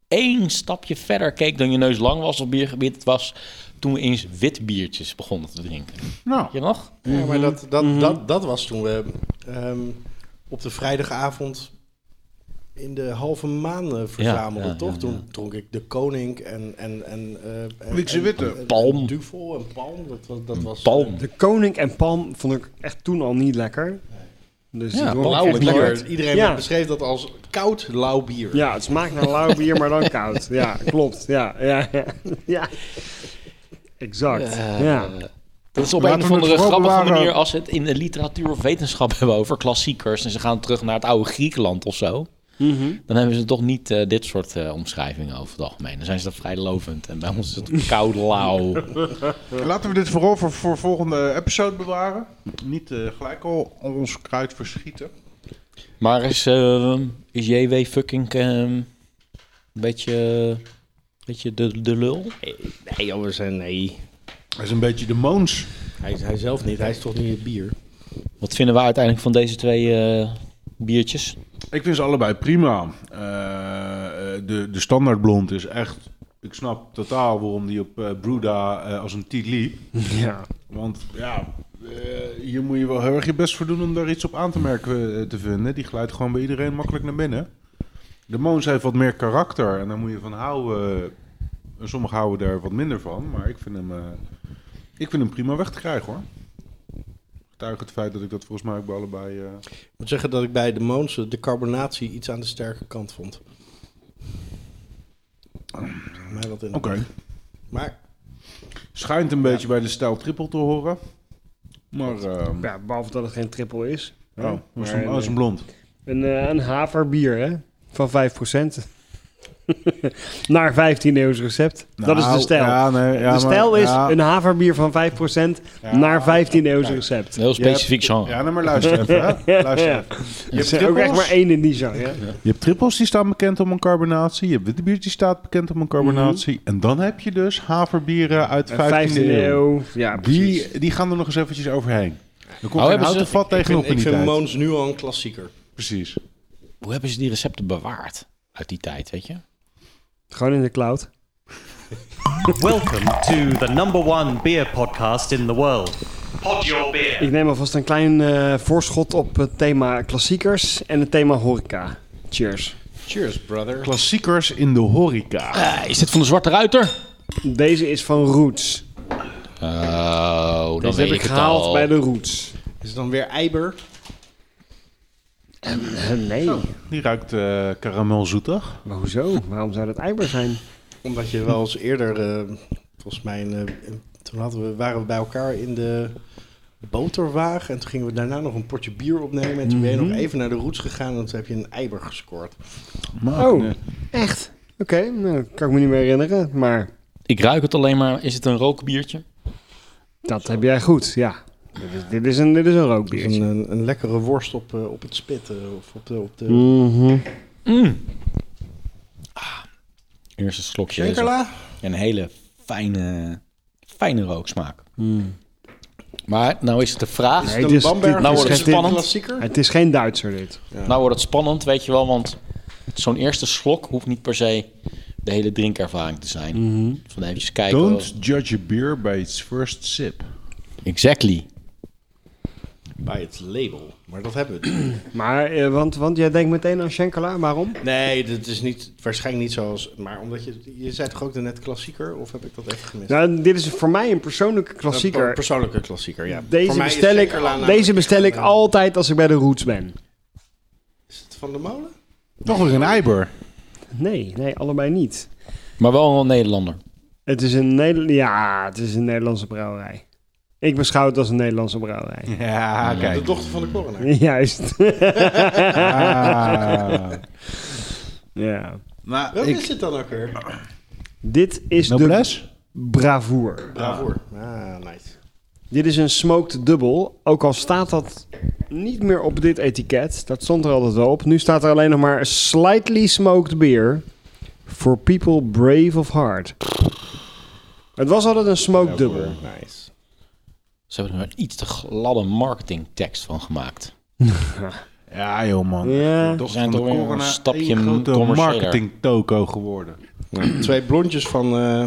één stapje verder keek dan je neus lang was op biergebied. Het was toen we eens wit biertjes begonnen te drinken. nou, je nog? Ja, maar dat, dat, dat, dat was toen we ehm, op de vrijdagavond in de halve maan eh, verzamelden, ja, toch? ja, Toen dronk ik de Koning en... en, en eh, en- Witte. en- Palm. Duvel en Palm, dat, was- dat was... Palm. De Koning en Palm vond ik echt toen al niet lekker. Dus Ja, blauw bier. Iedereen Ja. beschreef dat als koud, lauw bier. Ja, het smaakt naar lauw bier, maar dan koud. Ja, klopt. Ja, ja, ja. ja. Exact. Eh, ja. Dat is op Laten een of andere grappige bewaren. manier als ze het in de literatuur of wetenschap *laughs* hebben over klassiekers en ze gaan terug naar het oude Griekenland of zo. Mhm. Dan hebben ze toch niet eh, dit soort eh, omschrijvingen over het algemeen. Dan zijn ze dat vrij lovend. En bij ons is het koud, lauw. *laughs* laten we dit vooral voor, voor volgende episode bewaren. Niet eh, gelijk al ons kruid verschieten. Maar is, eh, is JW fucking eh, een beetje, beetje de, de lul? Nee, we zijn... Nee. Hij is een beetje de moons. Hij, hij zelf niet, hij is toch niet het bier? Wat vinden we uiteindelijk van deze twee eh, biertjes? Ik vind ze allebei prima. Eh, de, de standaard blond is echt... Ik snap totaal waarom die op eh Bruda eh, als een tiet liep. *laughs* ja. Want ja, hier moet je wel heel erg je best voor doen om daar iets op aan te merken te vinden. Die glijdt gewoon bij iedereen makkelijk naar binnen. De Moons heeft wat meer karakter en daar moet je van houden. En sommigen houden daar wat minder van, maar ik vind hem, ik vind hem prima weg te krijgen hoor. Getuige het feit dat ik dat volgens mij ook bij allebei... eh, Ik moet zeggen dat ik bij de Moonse de carbonatie iets aan de sterke kant vond. Mij wat in. Oké. Maar Schijnt een beetje bij de stijl triple te horen. Maar... eh, ja, behalve dat het geen triple is. oh, dat is Maar een, een blond. Een, eh, een haverbier, hè? Van 5%. *laughs* Naar 15 eeuws recept. dat is de Nou, stijl. ja, nee, ja, de maar- stijl is ja. een haverbier van 5% naar 15 eeuws recept. Een heel specifiek genre. Ja, nou maar luister even. Hè. *laughs* Luister Ja. even. Je Er hebt ook echt maar één in die genre. Ja? Je hebt trippels die staan bekend om een carbonatie. Je hebt witte bier die staat bekend om een carbonatie. En dan heb je dus haverbieren uit de 15e 15 eeuw. eeuw. Ja, precies. Die, die gaan er nog eens eventjes overheen. Er komt Oh, houten vat ik tegenop vind, in ik vind tijd. Moons nu al een klassieker. Precies. Hoe hebben ze die recepten bewaard uit die tijd, weet je? Gewoon in de cloud. Welcome to the number one beer podcast in the world. Pod Your Beer. Ik neem alvast een klein eh, voorschot op het thema klassiekers en het thema horeca. Cheers. Cheers, brother. Klassiekers in de horeca. Eh, is dit van de Zwarte Ruiter? Deze is van Roots. Oh, dan Deze weet heb ik ik het gehaald al. bij de Roots. Is het dan weer Eiber? Eh, nee. Die ruikt eh karamelzoetig. Maar hoezo? Waarom zou dat eiber zijn? Omdat je wel eens eerder, eh, volgens mij, eh, toen hadden we, waren we bij elkaar in de boterwagen. En toen gingen we daarna nog een potje bier opnemen. En toen ben je nog even naar de roots gegaan en toen heb je een Eiber gescoord. Maar, Oh, nee. echt? Oké, nou, kan ik me niet meer herinneren. Maar Ik ruik het alleen maar. Is het een rookbiertje? dat heb jij goed, ja. Dit is, dit is een, dit is een Dus rookbiertje. een, een, een lekkere worst op, eh, op het spit. of op de, op de Mhm. Mm. Ah, eerste slokje. is Shakerla. Een hele fijne, fijne rooksmaak. Mm. Maar nou is het de vraag. Nee, Een het is- Bamberg dit- nou wordt het geen spannend. klassieker. Het is geen Duitser, dit. Nou wordt het spannend, weet je wel. Want zo'n eerste slok hoeft niet per se de hele drinkervaring te zijn. Mhm. Van even kijken. Don't judge a beer by its first sip. Exactly. Bij het label. Maar dat hebben we niet. *clears throat* Maar, eh, want, want jij denkt meteen aan Schenkela, waarom? Nee, dat is niet, waarschijnlijk niet zoals... Maar omdat je... Je zei toch ook net klassieker? Of heb ik dat even gemist? Nou, dit is voor mij een persoonlijke Een klassieker. per- persoonlijke klassieker, ja. Deze bestel, ik, deze bestel ik altijd als ik bij de Roots ben. Is het van de molen? Toch weer een Eiber. Nee, nee, allebei niet. Maar wel een Nederlander. Het is een, Neder ja, het is een Nederlandse brouwerij. Ik beschouw het als een Nederlandse brouwerij. Ja, De kijk. dochter van de coroner. *laughs* Juist. Ah. ja. Welke ik... is het dan ook weer? Dit is de bravoer. Bravoer. Ah, nice. Dit is een smoked dubbel. Ook al staat dat niet meer op dit etiket. Dat stond er altijd wel op. Nu staat er alleen nog maar slightly smoked beer. For people brave of heart. Het was altijd een smoked dubbel. Nice. Ze hebben er een iets te gladde marketingtekst van gemaakt. *laughs* Ja, joh, man. Ja. Toch zijn toch weer een stapje commerciëler. marketing toko geworden. Twee blondjes van, eh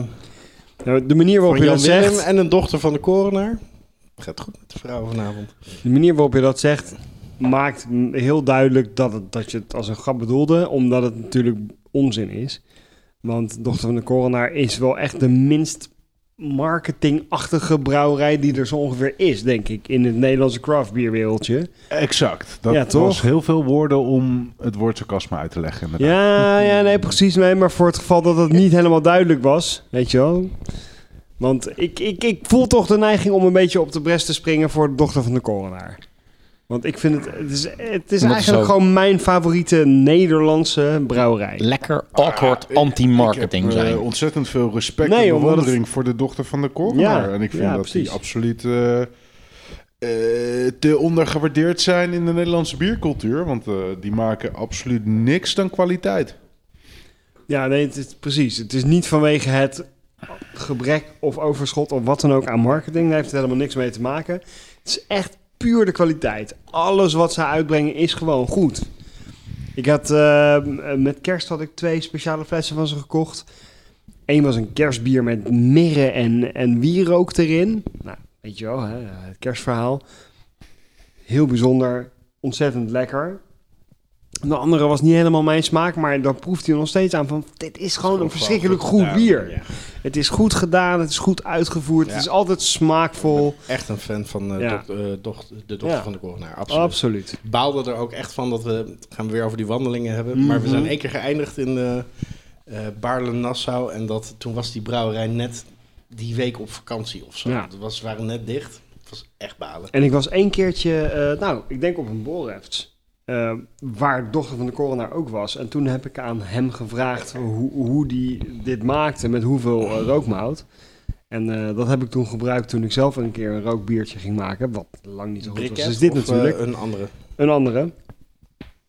Nou, de manier waarop van je dat zegt. en een dochter van de coroner. Gaat goed met de vrouw vanavond. De manier waarop je dat zegt. Maakt heel duidelijk dat, het, dat je het als een grap bedoelde. Omdat het natuurlijk onzin is. Want Dochter van de Coronaar is wel echt de minst marketingachtige brouwerij die er zo ongeveer is, denk ik, in het Nederlandse craftbierwereldje. Exact. Dat Ja, was heel veel woorden om het woord sarcasme uit te leggen. inderdaad. Ja, ja, nee, precies. Nee, maar voor het geval dat het niet helemaal duidelijk was, weet je wel. Want ik, ik, ik voel toch de neiging om een beetje op de bres te springen voor de dochter van de coronaar. Want ik vind het, het is, het is eigenlijk zo- gewoon mijn favoriete Nederlandse brouwerij. Lekker awkward Ik anti-marketing heb, eh, zijn. ontzettend veel respect Nee, en bewondering voor de dochter van de coroner. Ja, en ik vind ja, dat die absoluut eh, eh, te ondergewaardeerd zijn in de Nederlandse biercultuur. Want eh, die maken absoluut niks dan kwaliteit. Ja, nee, het is precies. Het is niet vanwege het gebrek of overschot of wat dan ook aan marketing. Daar heeft het helemaal niks mee te maken. Het is echt puur de kwaliteit. Alles wat ze uitbrengen is gewoon goed. Ik had eh, met kerst had ik twee speciale flessen van ze gekocht. Eén was een kerstbier met mirre en, en wierook erin. Nou, weet je wel, hè, het kerstverhaal. Heel bijzonder, ontzettend lekker. De andere was niet helemaal mijn smaak, maar dan proeft hij nog steeds aan van... dit is gewoon een verschrikkelijk goed gedaan, bier. ja. Het is goed gedaan, het is goed uitgevoerd, Ja. het is altijd smaakvol. Echt een fan van Ja. doch- de dochter Ja. van de coroner. Absoluut. Absoluut. Baalde er ook echt van dat we... gaan we weer over die wandelingen hebben. Maar we zijn Mhm. één keer geëindigd in eh Baarle-Nassau. En dat, toen was die brouwerij net die week op vakantie of zo. Ja. Dat was, waren net dicht. Het was echt balen. En ik was één keertje, nou, ik denk op een borrefts, eh waar dochter van de coroner ook was. En toen heb ik aan hem gevraagd hoe, hoe die dit maakte, met hoeveel eh, rookmout. En eh, dat heb ik toen gebruikt toen ik zelf een keer een rookbiertje ging maken, wat lang niet zo goed was. Dus dit of, natuurlijk. een andere. een andere.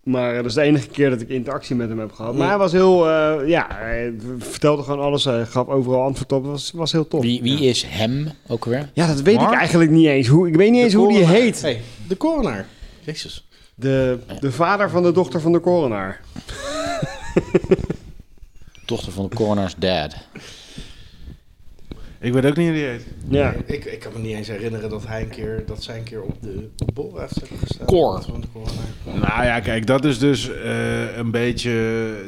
Maar dat is de enige keer dat ik interactie met hem heb gehad. Maar hij was heel, eh, ja, hij vertelde gewoon alles. Hij gaf overal antwoord op. Het was, was heel tof. Wie, wie is hem ook weer? Ja, dat weet Mark? ik eigenlijk niet eens. Hoe, ik weet niet eens De hoe die heet. Hey, de coroner. Jezus. De, de vader van de dochter van de coroner. Dochter van de coroner's dad. Ik weet ook niet hoe die heet. Ja. Ik, ik kan me niet eens herinneren dat hij een keer, dat zij een keer op de bol heeft gestaan. Cor. Van de coroner. Nou ja, kijk, dat is dus eh, een beetje...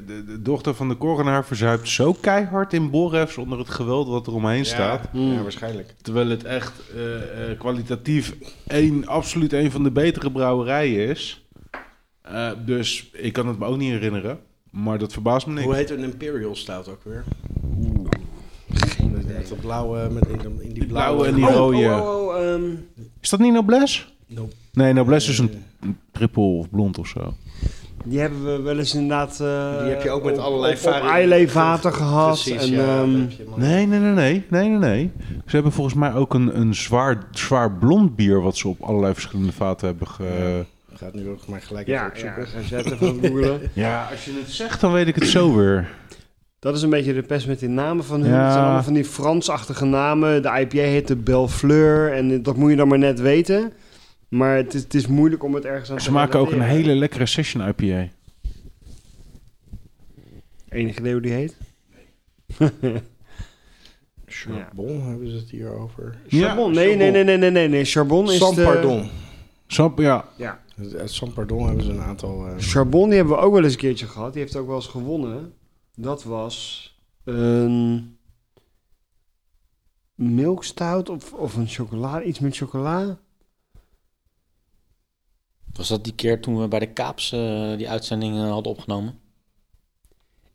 De, de dochter van de coroner verzuipt zo keihard in Borefs onder het geweld wat er omheen staat. Ja, ja, waarschijnlijk. Terwijl het echt eh, eh, kwalitatief één, absoluut een van de betere brouwerijen is. Eh, dus ik kan het me ook niet herinneren. Maar dat verbaast me niks. Hoe heet een Imperial Stout ook weer? Met dat blauwe, met in, in die blauwe, en die Oh, rode. oh, oh, oh, ehm, Is dat niet Noblesse? Nope. Nee, Noblesse is een triple of blond of zo. die hebben we wel eens inderdaad... eh, Die heb je ook met op- allerlei op, op varianten. eilevaten gehad. Precies, en, ja. ehm. Nee, nee, nee, nee, nee, nee, nee. Ze hebben volgens mij ook een, een zwaar, zwaar blond bier... wat ze op allerlei verschillende vaten hebben ge... Ik ga het nu ook maar gelijk ja, even ja, opzoeken. ga zetten van googlen. *laughs* Ja, als je het zegt, dan weet ik het zo weer. Dat is een beetje de pest met die namen van hun. Ja. Het zijn allemaal van die Fransachtige namen. De IPA heet de Bellefleur. En dat moet je dan maar net weten. Maar het is, het is moeilijk om het ergens aan te Ze maken ook een hele lekkere session IPA. Enige idee hoe die heet? *laughs* Charbon hebben ze het hier over. Ja, Charbon. Nee, nee, nee, nee, nee, nee, nee. Charbon is Sans de... pardon. Snap, ja. Ja. Uit San Pardon hebben ze een aantal... eh, Charbon, die hebben we ook wel eens een keertje gehad. Die heeft ook wel eens gewonnen. Dat was een milkstout of, of een chocolade, iets met chocola. Was dat die keer toen we bij de Kaaps eh, die uitzending eh, hadden opgenomen?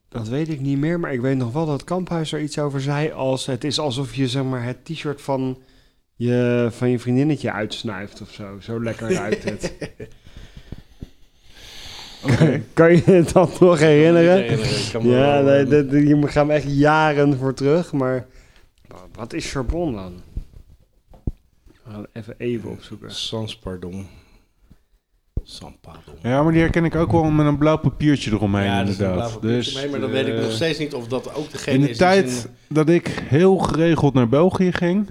Dat weet ik niet meer, maar ik weet nog wel dat Kamphuis er iets over zei als het is alsof je zeg maar het t-shirt van je, van je vriendinnetje uitsnuift of zo. Zo lekker ruikt het. *laughs* Oké. *laughs* kan je je dat nog herinneren? Ik kan me Ja, wel, nee, eh, dat- hier gaan we echt jaren voor terug, maar wa- wat is charbon dan? We gaan even even opzoeken. Sans Pardon. Sans Pardon. Ja, maar die herken ik ook wel met een blauw papiertje eromheen Ja, dat is een inderdaad. blauw papiertje dus, mee, maar dan weet ik eh, nog steeds niet of dat ook degene In de is tijd in- dat ik heel geregeld naar België ging,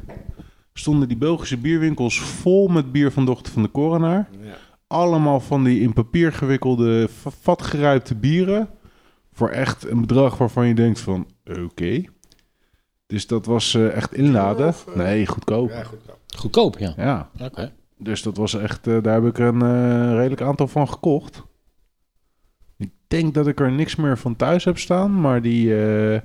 stonden die Belgische bierwinkels vol met bier van Dochter van de Coronaar. Ja. Allemaal van die in papier gewikkelde, va- vatgeruipte bieren. Voor echt een bedrag waarvan je denkt van, oké. Dus dat was eh, echt inladen. Of, eh, Nee, goedkoop. Ja, goed. Goedkoop, ja. Ja, Oké. dus dat was echt, eh, daar heb ik een eh, redelijk aantal van gekocht. Ik denk dat ik er niks meer van thuis heb staan, maar die, eh,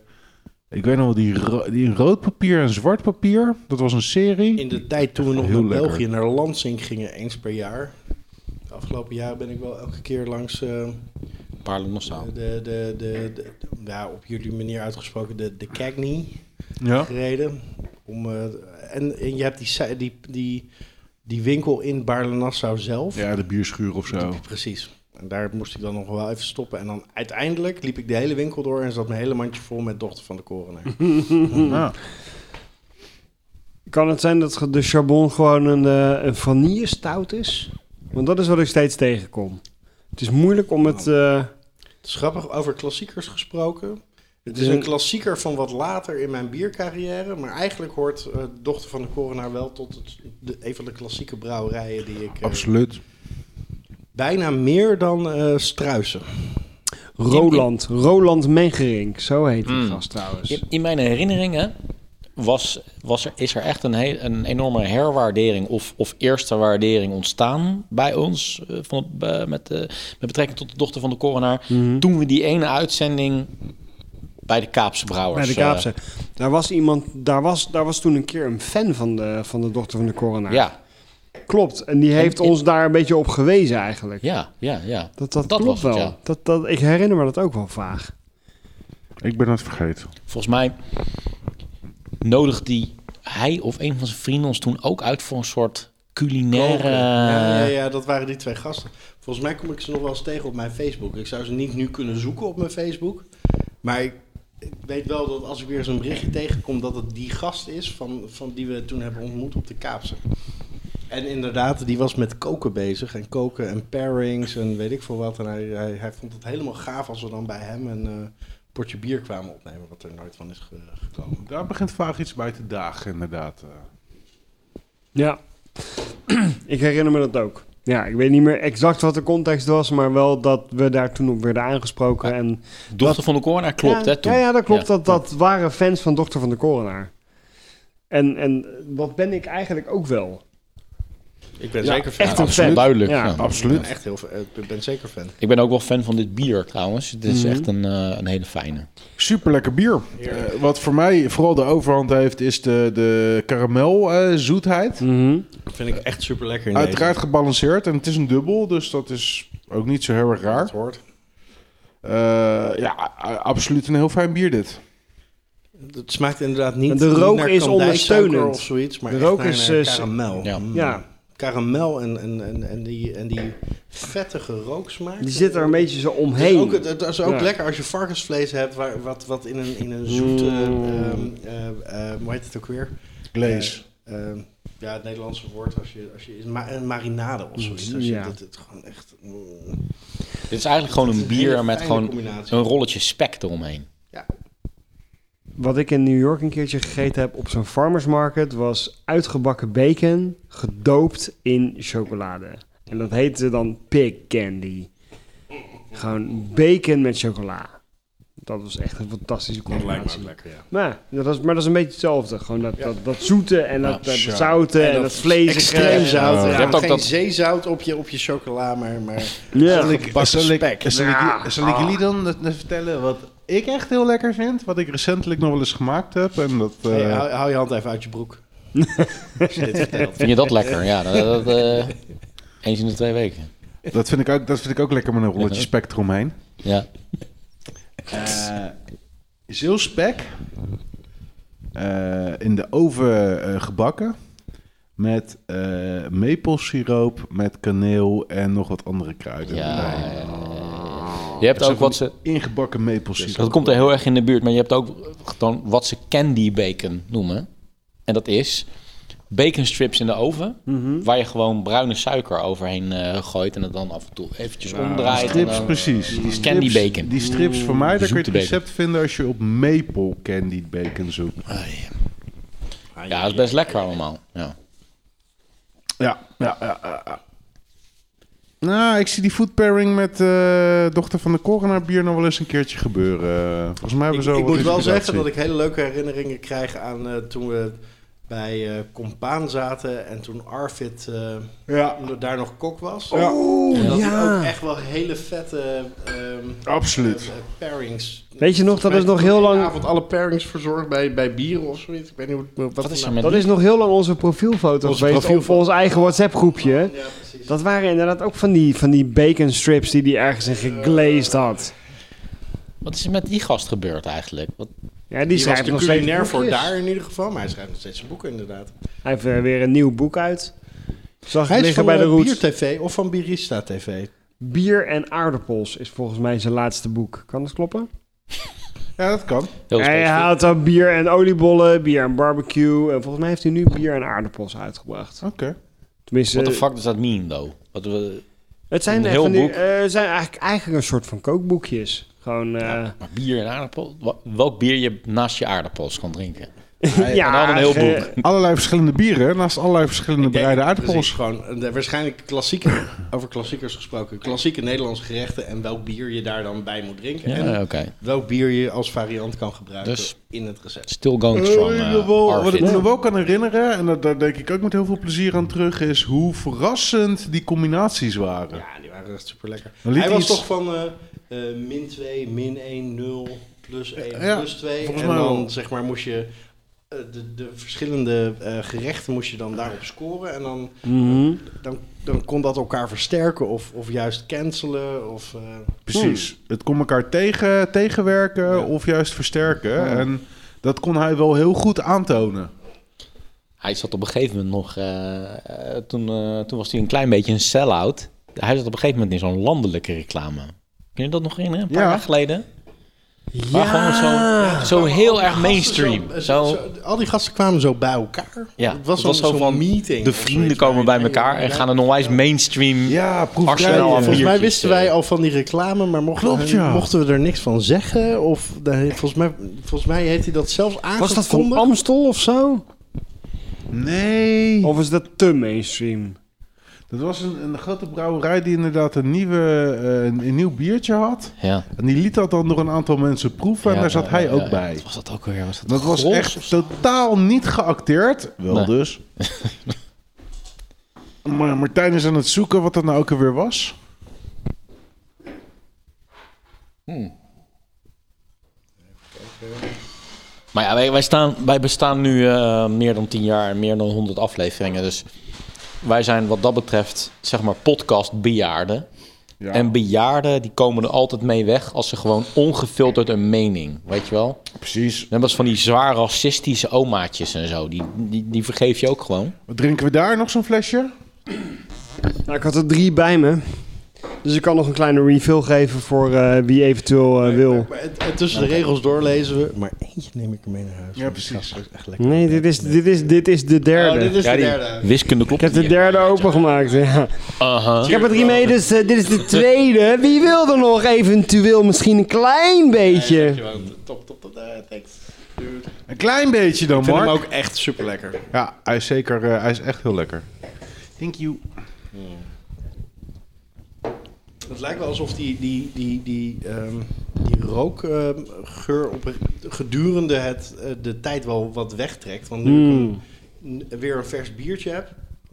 ik weet nog wel, die, ro- die rood papier en zwart papier, dat was een serie. In de tijd toen we nog naar. België, naar Lansing gingen, eens per jaar. De afgelopen jaren ben ik wel elke keer langs eh, staan. de, de, de, de- ja, op jullie manier uitgesproken, de, de Cagney Ja. gereden. Om, eh, en, en je hebt die, die, die, die winkel in Baarle-Nassau zelf. ja, de bierschuur of zo. Die- Precies. En daar moest ik dan nog wel even stoppen. En dan uiteindelijk liep ik de hele winkel door en zat mijn hele mandje vol met dochter van de korenaar. *laughs* Ja. Kan het zijn dat de charbon gewoon een, eh een vanillestout is? Want dat is wat ik steeds tegenkom. Het is moeilijk om het... eh, Het is grappig, over klassiekers gesproken. Het is een klassieker van wat later in mijn biercarrière. Maar eigenlijk hoort eh, Dochter van de Korenaar wel tot het, de, een van de klassieke brouwerijen die ik... eh, Absoluut. bijna meer dan eh Struisen. Roland. Roland Mengerink. Zo heet die Mm. gast trouwens. In, in mijn herinneringen was, was er, is er echt een, heel, een enorme herwaardering of, of eerste waardering ontstaan bij ons eh, van, eh, met, eh, met betrekking tot de dochter van de coronaar. Mhm. Toen we die ene uitzending bij de Kaapse Brouwers. Bij de Kaapse. Daar was iemand... Daar was, daar was toen een keer een fan van de, van de dochter van de coroner. ja, Klopt. En die heeft ons daar een beetje op gewezen eigenlijk. ja, ja, ja. Dat, dat, Dat klopt was het, wel. ja. Dat, dat, ik herinner me dat ook wel vaag. Ik ben het vergeten. Volgens mij nodigde die hij of een van zijn vrienden ons toen ook uit voor een soort culinaire... Ja, ja, ja, dat waren die twee gasten. Volgens mij kom ik ze nog wel eens tegen op mijn Facebook. Ik zou ze niet nu kunnen zoeken op mijn Facebook. Maar ik, ik weet wel dat als ik weer zo'n berichtje tegenkom... dat het die gast is van, van die we toen hebben ontmoet op de Kaapse. En inderdaad, die was met koken bezig. En koken en pairings en weet ik veel wat. En hij, hij, hij vond het helemaal gaaf als we dan bij hem een eh, potje bier kwamen opnemen. Wat er nooit van is ge- gekomen. Daar begint vaak iets bij te dagen, inderdaad. eh. Ja. *clears throat* ik herinner me dat ook. Ja, ik weet niet meer exact wat de context was, maar wel dat we daar toen op werden aangesproken. En dochter van de coronaar klopt, ja, hè, toen. Ja, ja, dat klopt. Ja. Dat, dat waren fans van Dochter van de Coronaar. En, en dat ben ik eigenlijk ook wel. Ik ben Ja, zeker fan. echt een absoluut fan. duidelijk, Ja, ja. Ik ben Absoluut. echt heel, ik ben zeker fan. Ik ben ook wel fan van dit bier trouwens. Het is Mhm. echt een, eh, een hele fijne. Super lekker bier. Eh, wat voor mij vooral de overhand heeft, is de, de karamel eh, zoetheid. Mhm. vind ik echt super lekker in Uiteraard gebalanceerd en het is een dubbel, dus dat is ook niet zo heel erg raar. Dat hoort. Eh, ja, absoluut een heel fijn bier dit. Het smaakt inderdaad niet En de niet rook naar is ondersteunend. of zoiets, maar De echt rook naar, is, naar karamel. Ja. Mm. Ja, Karamel en, en, en, en, die, en die vettige rooksmaak. die zit er een beetje zo Het is omheen. ook, het is ook Ja. lekker als je varkensvlees hebt, waar, wat, wat in een, in een zoete, Mm. ehm, eh, eh, hoe heet het ook weer? Glaze. Eh, ehm, ja, het Nederlandse woord, als je, als je is ma- een marinade of zoiets. Als je Ja. dit, het gewoon echt... mm. Dit is eigenlijk gewoon een is bier met gewoon een rolletje spek eromheen. Wat ik in New York een keertje gegeten heb op zo'n farmers market was uitgebakken bacon gedoopt in chocolade. En dat heette dan pig candy. Gewoon bacon met chocola. Dat was echt een fantastische Dat lijkt me combinatie. ook lekker, ja. Maar, dat is, maar dat is een beetje hetzelfde. Gewoon dat, dat, dat zoete en dat, dat Ja. zoute en, dat vleesige. Extreem zout. Ja. Ja, Je hebt ook geen dat- zeezout op je, op je chocola, maar... maar Ja. Zal ik, zal ik, spek. zal ik, Ja. zal ik jullie dan vertellen wat ik echt heel lekker vind? Wat ik recentelijk nog wel eens gemaakt heb. En dat, eh, Hey, hou, hou je hand even uit je broek. *laughs* Als je dit vertelt. Vind je dat lekker? Ja, dat, dat, eh, eens in de twee weken. dat, vind ik ook, dat vind ik ook lekker met een rolletje spek eromheen. Ja. Eh zeelspek. eh, in de oven gebakken. Met eh maplesiroop, met kaneel en nog wat andere kruiden. Ja. Je hebt ook wat ze... Ingebakken maplesiroop. Dat komt er heel erg in de buurt, maar je hebt ook dan wat ze candy bacon noemen. En dat is bacon strips in de oven, waar je gewoon bruine suiker overheen eh, gooit en het dan af en toe eventjes omdraait. en Strips, dan- precies. Die strips, Candy bacon. Die strips voor mij, daar kun je het bacon. recept vinden als je op maple candied bacon zoekt. Ja, dat is best lekker allemaal. Ja. Ja, ja, ja. ja, ja. Nou, ik zie die food pairing met eh dochter van de coroner bier nog wel eens een keertje gebeuren. Volgens mij hebben Ik, we zo ik wat moet wel zeggen dat ik hele leuke herinneringen krijg aan eh, toen we bij eh Compaan zaten en toen Arvid eh, Ja, daar nog kok was. Ja. En dat ja. ook echt wel hele vette ehm, absoluut. pairings. Weet je nog, dat is nog heel lang... avond alle pairings verzorgd bij, bij bieren of zoiets. Ik weet niet hoe, wat, Wat is er met Dat is nog heel lang onze profielfoto Onze geweest profielfoto. op ons eigen WhatsApp groepje. Ja, precies. Dat waren inderdaad ook van die, van die bacon strips die hij ergens in geglazed had. Wat is er met die gast gebeurd eigenlijk? Wat, Ja, die, schrijft nog steeds culinair voor daar in ieder geval, maar hij schrijft nog steeds zijn boeken inderdaad. Hij heeft eh, weer een nieuw boek uit. Zag Hij liggen van bij de eh, roots. Bier TV of van Birista TV. Bier en aardappels is volgens mij zijn laatste boek. Kan dat kloppen? *laughs* Ja, dat kan. Hij haalt dan bier en oliebollen, bier en barbecue. En volgens mij heeft hij nu bier en aardappels uitgebracht. Oké. Tenminste, What the fuck does that mean, though? Wat we, het zijn, Een echt heel van die, boek? eh, zijn eigenlijk, eigenlijk een soort van kookboekjes. Gewoon, eh, maar bier en aardappel? Welk bier je naast je aardappels kan drinken? ja, een heel boek. Allerlei verschillende bieren, naast allerlei verschillende bereide aardappels. gewoon de, waarschijnlijk klassieke, over klassiekers gesproken, klassieke Nederlandse gerechten en welk bier je daar dan bij moet drinken. Ja, en oké. welk bier je als variant kan gebruiken Dus- in het recept. Still going Eh, strong, uh, wel- wat ik me wel kan herinneren, en dat, daar denk ik ook met heel veel plezier aan terug, is hoe verrassend die combinaties waren. Ja, die waren echt super lekker. Hij was iets- toch van eh, eh, min 2, min 1, 0, plus 1, Ja, plus 2. volgens En mij dan wel. zeg maar moest je eh, de, de verschillende eh, gerechten moest je dan daarop scoren. En dan, Mhm. dan, dan kon dat elkaar versterken of, of juist cancelen. Of, eh, Precies. Het kon elkaar tegen, tegenwerken Ja. of juist versterken. En dat kon hij wel heel goed aantonen. Hij zat op een gegeven moment nog... eh, eh, toen, eh, toen was hij een klein beetje een sell-out. Hij zat op een gegeven moment in zo'n landelijke reclame. Kun je dat nog herinneren? Een paar Ja. jaar geleden? Maar gewoon zo, zo heel erg mainstream. Zo, zo- al die gasten kwamen zo bij elkaar. ja, het was, het was zo'n- zo van... meeting. De vrienden komen bij elkaar en ja, gaan een onwijs mainstream... Ja, aan eh, Volgens mij wisten eh. wij al van die reclame, maar mochten, Klopt, ja. mochten we er niks van zeggen? Of nee, volgens, mij, volgens mij heeft hij dat zelfs aangekondigd. Was dat van Amstel of zo? Nee. Of is dat te mainstream? Dat was een, een grote brouwerij die inderdaad een, nieuwe, eh, een, een nieuw biertje had. Ja. En die liet dat dan door een aantal mensen proeven en daar zat hij ook bij. Wat was dat ook weer? Was dat Dat was echt totaal niet geacteerd. Wel Nee. dus. *laughs* maar Martijn is aan het zoeken wat dat nou ook alweer was. Maar ja, wij, wij, staan, wij bestaan nu eh, meer dan 10 jaar en meer dan 100 afleveringen. Dus wij zijn wat dat betreft, zeg maar, podcast bejaarden. Ja. En bejaarden, die komen er altijd mee weg als ze gewoon ongefilterd een mening, weet je wel? Precies. Net als van die zwaar racistische omaatjes en zo. Die, die, die vergeef je ook gewoon. Wat drinken we daar? Nog zo'n flesje? Nou, ik had er drie bij me. Dus ik kan nog een kleine refill geven voor eh, wie eventueel eh, wil. Maar het- het tussen de regels doorlezen we, maar eentje neem ik er mee naar huis. Ja, precies. Echt lekker. Nee, dit is, dit is, dit is de derde. Oh, dit is Ja, de derde. wiskunde Ik klopt heb de derde opengemaakt. Ja. Aha. Ik heb er drie mee, dus eh, dit is de tweede. Wie wil er nog eventueel misschien een klein beetje? Top, top, top. eh, thanks. Dude. Een klein beetje dan, Ik vind Mark. hem ook echt super lekker. Ja, hij is zeker, eh, hij is echt heel lekker. Thank you. Het lijkt wel alsof die, die, die, die, ehm, die rookgeur op gedurende het, eh, de tijd wel wat wegtrekt. Want nu Mm. ik een- n- weer een vers biertje heb,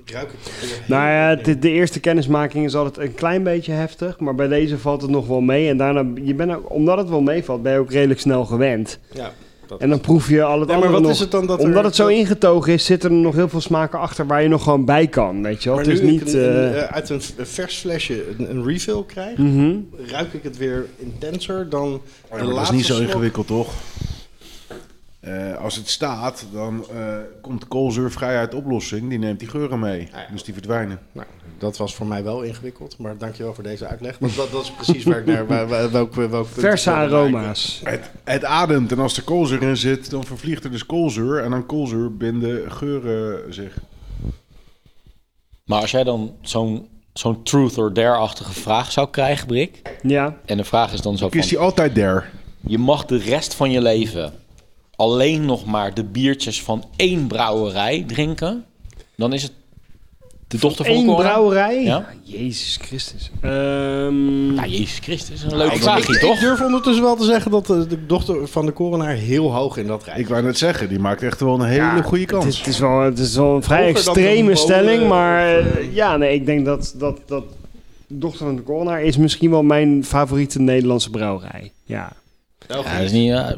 ruik ik het weer Nou ja, de, de eerste kennismaking is altijd een klein beetje heftig, maar bij deze valt het nog wel mee. En daarna, je bent ook, omdat het wel meevalt, ben je ook redelijk snel gewend. Ja, dat En dan proef je al het Nee, maar andere wat nog. is het dan dat er- omdat het zo dat- ingetogen is, zitten er nog heel veel smaken achter waar je nog gewoon bij kan, weet je wel. Maar het is nu niet... ik een, een, eh, eh, uit een vers flesje een, een refill krijg, mhm. ruik ik het weer intenser dan de Ja, maar dat is laatste niet zo slok. ingewikkeld, toch? Eh, als het staat, dan eh, komt koolzuurvrij uit de oplossing. Die neemt die geuren mee. ja. Dus die verdwijnen. Nou, dat was voor mij wel ingewikkeld, maar dankjewel voor deze uitleg. Want dat, dat is precies waar ik *laughs* naar waar, waar, welk, welk punt Verse aroma's. Het, het ademt en als er koolzuur in zit, dan vervliegt er dus koolzuur. En aan koolzuur binden geuren zich. Maar als jij dan zo'n zo'n truth or dare-achtige vraag zou krijgen, Brik. Ja. En de vraag is dan zo Is die altijd there? Je mag de rest van je leven alleen nog maar de biertjes van één brouwerij drinken. Dan is het de dochter van Corona. brouwerij? Ja. Jezus Christus. Ehm, Nou, Jezus Christus, een leuke Ik, vraagje, toch? ik durf ondertussen wel te zeggen dat de, de dochter van de coronaar heel hoog in dat rijtje Ik wou net zeggen, die maakt echt wel een hele ja, goede Het is, kans. het is wel, het is wel een vrij Hoger extreme de stelling, maar of, eh, eh, ja, nee, ik denk dat, dat, dat Dochter van de Corona is misschien wel mijn favoriete Nederlandse brouwerij. Ja. Ja, dat is niet... ja,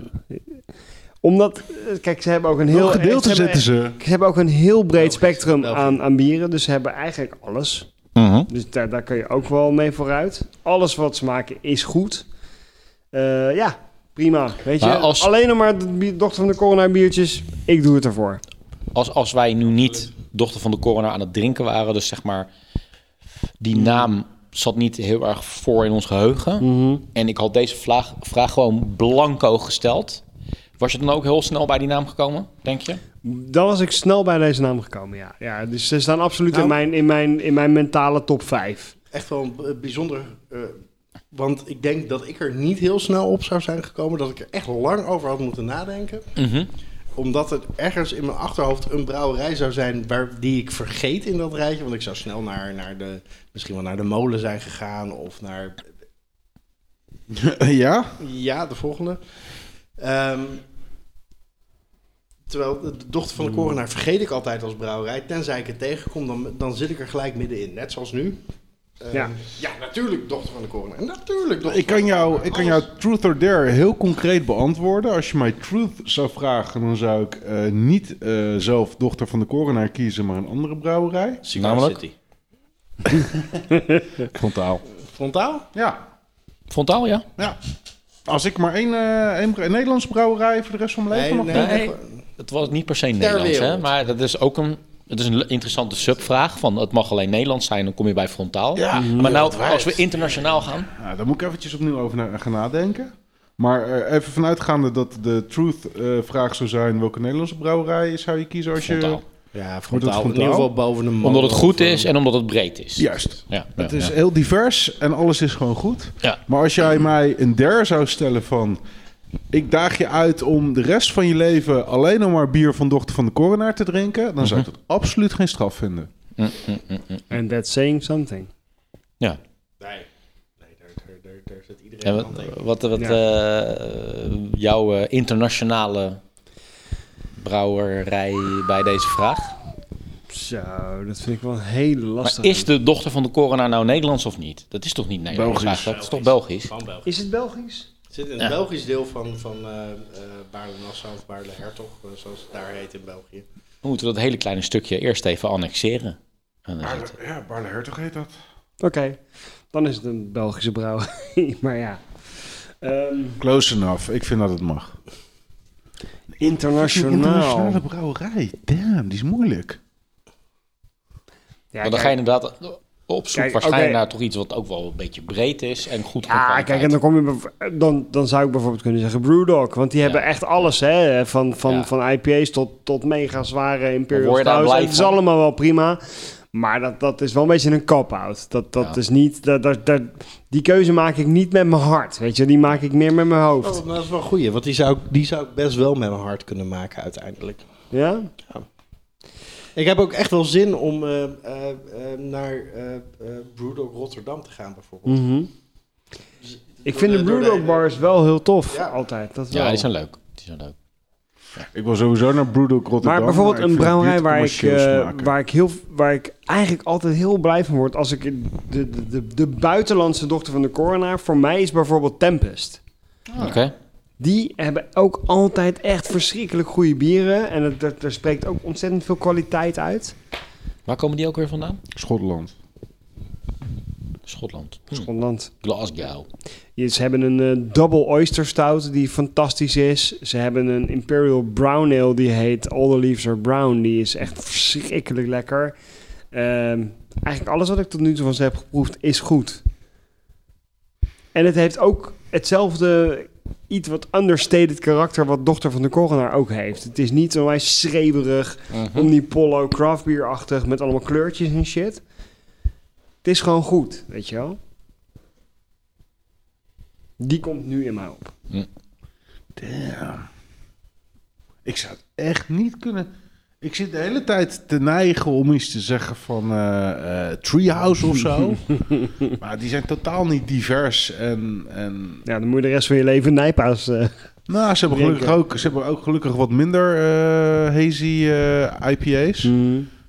Omdat, eh, kijk, ze hebben ook een heel... Gedeelte ze hebben- zetten ze? Ze hebben ook een heel breed Belgisch, spectrum aan, aan bieren, dus ze hebben eigenlijk alles. mhm. Dus daar, daar kun je ook wel mee vooruit. Alles wat ze maken is goed. Eh, ja, prima. Weet je, als- alleen nog maar de dochter van de corona biertjes. Ik doe het ervoor. als, als wij nu niet dochter van de corona aan het drinken waren, dus zeg maar, die naam zat niet heel erg voor in ons geheugen. Mhm. En ik had deze vraag, vraag gewoon blanco gesteld. Was je dan ook heel snel bij die naam gekomen, denk je? Dan was ik snel bij deze naam gekomen, ja. ja dus ze staan absoluut Nou- in, mijn, in, mijn, in mijn mentale top 5. echt wel een b- bijzonder. eh, want ik denk dat ik er niet heel snel op zou zijn gekomen. Dat ik er echt lang over had moeten nadenken. Omdat het ergens in mijn achterhoofd een brouwerij zou zijn waar, die ik vergeet in dat rijtje. Want ik zou snel naar, naar de, misschien wel naar de molen zijn gegaan. Of naar, *laughs* ja? ja, de volgende. Ehm, terwijl de dochter van de korenaar vergeet ik altijd als brouwerij. Tenzij ik het tegenkom, dan, dan zit ik er gelijk middenin. Net zoals nu. Ehm, Ja. ja, natuurlijk dochter van de korenaar. Natuurlijk dochter Ik kan, van de jou, korenaar. ik kan jou truth or dare heel concreet beantwoorden. Als je mij truth zou vragen, dan zou ik eh, niet eh, zelf dochter van de coronaar kiezen, maar een andere brouwerij. Cigar Namelijk? City. *laughs* Frontaal. Frontaal? Ja, Frontaal, ja? ja. Als ik maar één, eh, Nederlandse brouwerij voor de rest van mijn leven mag nee, nee. Het was niet per se Nederlands, hè? maar dat is ook een, het is een interessante subvraag. Van het mag alleen Nederlands zijn, dan kom je bij frontaal. Ja, maar nou, als we internationaal gaan, Nou, daar moet ik eventjes opnieuw over na- gaan nadenken. Maar eh, even vanuitgaande dat de truth-vraag zou zijn... welke Nederlandse brouwerij zou je kiezen als je... Ja, frontaal. In ieder geval boven de molen. Omdat het goed of, eh, is en omdat het breed is. Juist. Ja, Het ja, is ja. heel divers en alles is gewoon goed. Ja. Maar als jij mij een dare zou stellen van... Ik daag je uit om de rest van je leven alleen nog maar bier van dochter van de coronaar te drinken... dan zou ik dat absoluut geen straf vinden. And that's saying something. ja. Nee, nee daar, daar, daar, daar zit iedereen En aan wat, wat, wat Ja. eh, jouw eh, internationale brouwerij bij deze vraag? Zo, dat vind ik wel een hele lastige. Maar is de dochter van de corona nou Nederlands of niet? Dat is toch niet Nederlands Belgisch. Dat is toch Belgisch? Van België. Is het Belgisch? Het zit in het Ja. Belgisch deel van, van eh eh Baarle-Nassau of Baarle-Hertog, eh, zoals het daar heet in België. We moeten dat hele kleine stukje eerst even annexeren. En dan zit- Ja, Barle Hertog heet dat. Oké, dan is het een Belgische brouwerij. *laughs* maar ja. Ehm, Close enough. Ik vind dat het mag. internationaal. Internationale brouwerij. Damn, die is moeilijk. Ja, Maar dan ga je inderdaad op zoek Kijk, waarschijnlijk naar toch iets wat ook wel een beetje breed is en goed Ja, kwaliteit. kijk, en dan, kom je, dan, dan zou ik bijvoorbeeld kunnen zeggen Brewdog. Want die Ja. hebben echt alles, hè. Van, van, Ja. van IPA's tot, tot mega zware Imperial Stouts. Het is allemaal wel prima. Maar dat, dat is wel een beetje een cop-out. Dat, dat Ja. is niet... Dat, dat, dat, die keuze maak ik niet met mijn hart, weet je. Die maak ik meer met mijn hoofd. Oh, dat is wel een goeie, want die zou, ik- die zou ik best wel met mijn hart kunnen maken uiteindelijk. Ja? Ja. Ik heb ook echt wel zin om eh, eh, eh, naar eh eh Brewdog Rotterdam te gaan, bijvoorbeeld. Mhm. Ik vind de Brewdog bars wel heel tof, Ja. altijd. Dat Ja, die zijn leuk. Die zijn leuk. Ik wil sowieso naar Brewdog Rotterdam. Maar bijvoorbeeld een brouwerij waar ik, eh, smaken. waar, ik heel, waar ik eigenlijk altijd heel blij van word... als ik de, de, de, de buitenlandse dochter van de coroner... voor mij is bijvoorbeeld Tempest. Oké. Die hebben ook altijd echt verschrikkelijk goede bieren. En het, er, er spreekt ook ontzettend veel kwaliteit uit. Waar komen die ook weer vandaan? Schotland. Schotland. Hm. Schotland. Glasgow. Ja, Ze hebben een eh, Double Oyster Stout die fantastisch is. Ze hebben een Imperial Brown Ale die heet All the Leaves Are Brown. Die is echt verschrikkelijk lekker. Ehm, eigenlijk alles wat ik tot nu toe van ze heb geproefd is goed. En het heeft ook hetzelfde iets wat understated karakter wat Dochter van de Coroner ook heeft. Het is niet zo wij schreeuwerig, Mhm. omnipollo, craft beer-achtig met allemaal kleurtjes en shit. Het is gewoon goed, weet je wel. Die komt nu in mij op. Damn. Ik zou het echt niet kunnen. Ik zit de hele tijd te neigen om iets te zeggen van eh, eh, Treehouse of zo. *laughs* maar die zijn totaal niet divers. En, en Ja, dan moet je de rest van je leven nijpaas... eh nou, ze hebben, gelukkig ook, ze hebben ook gelukkig wat minder eh, hazy eh, IPA's.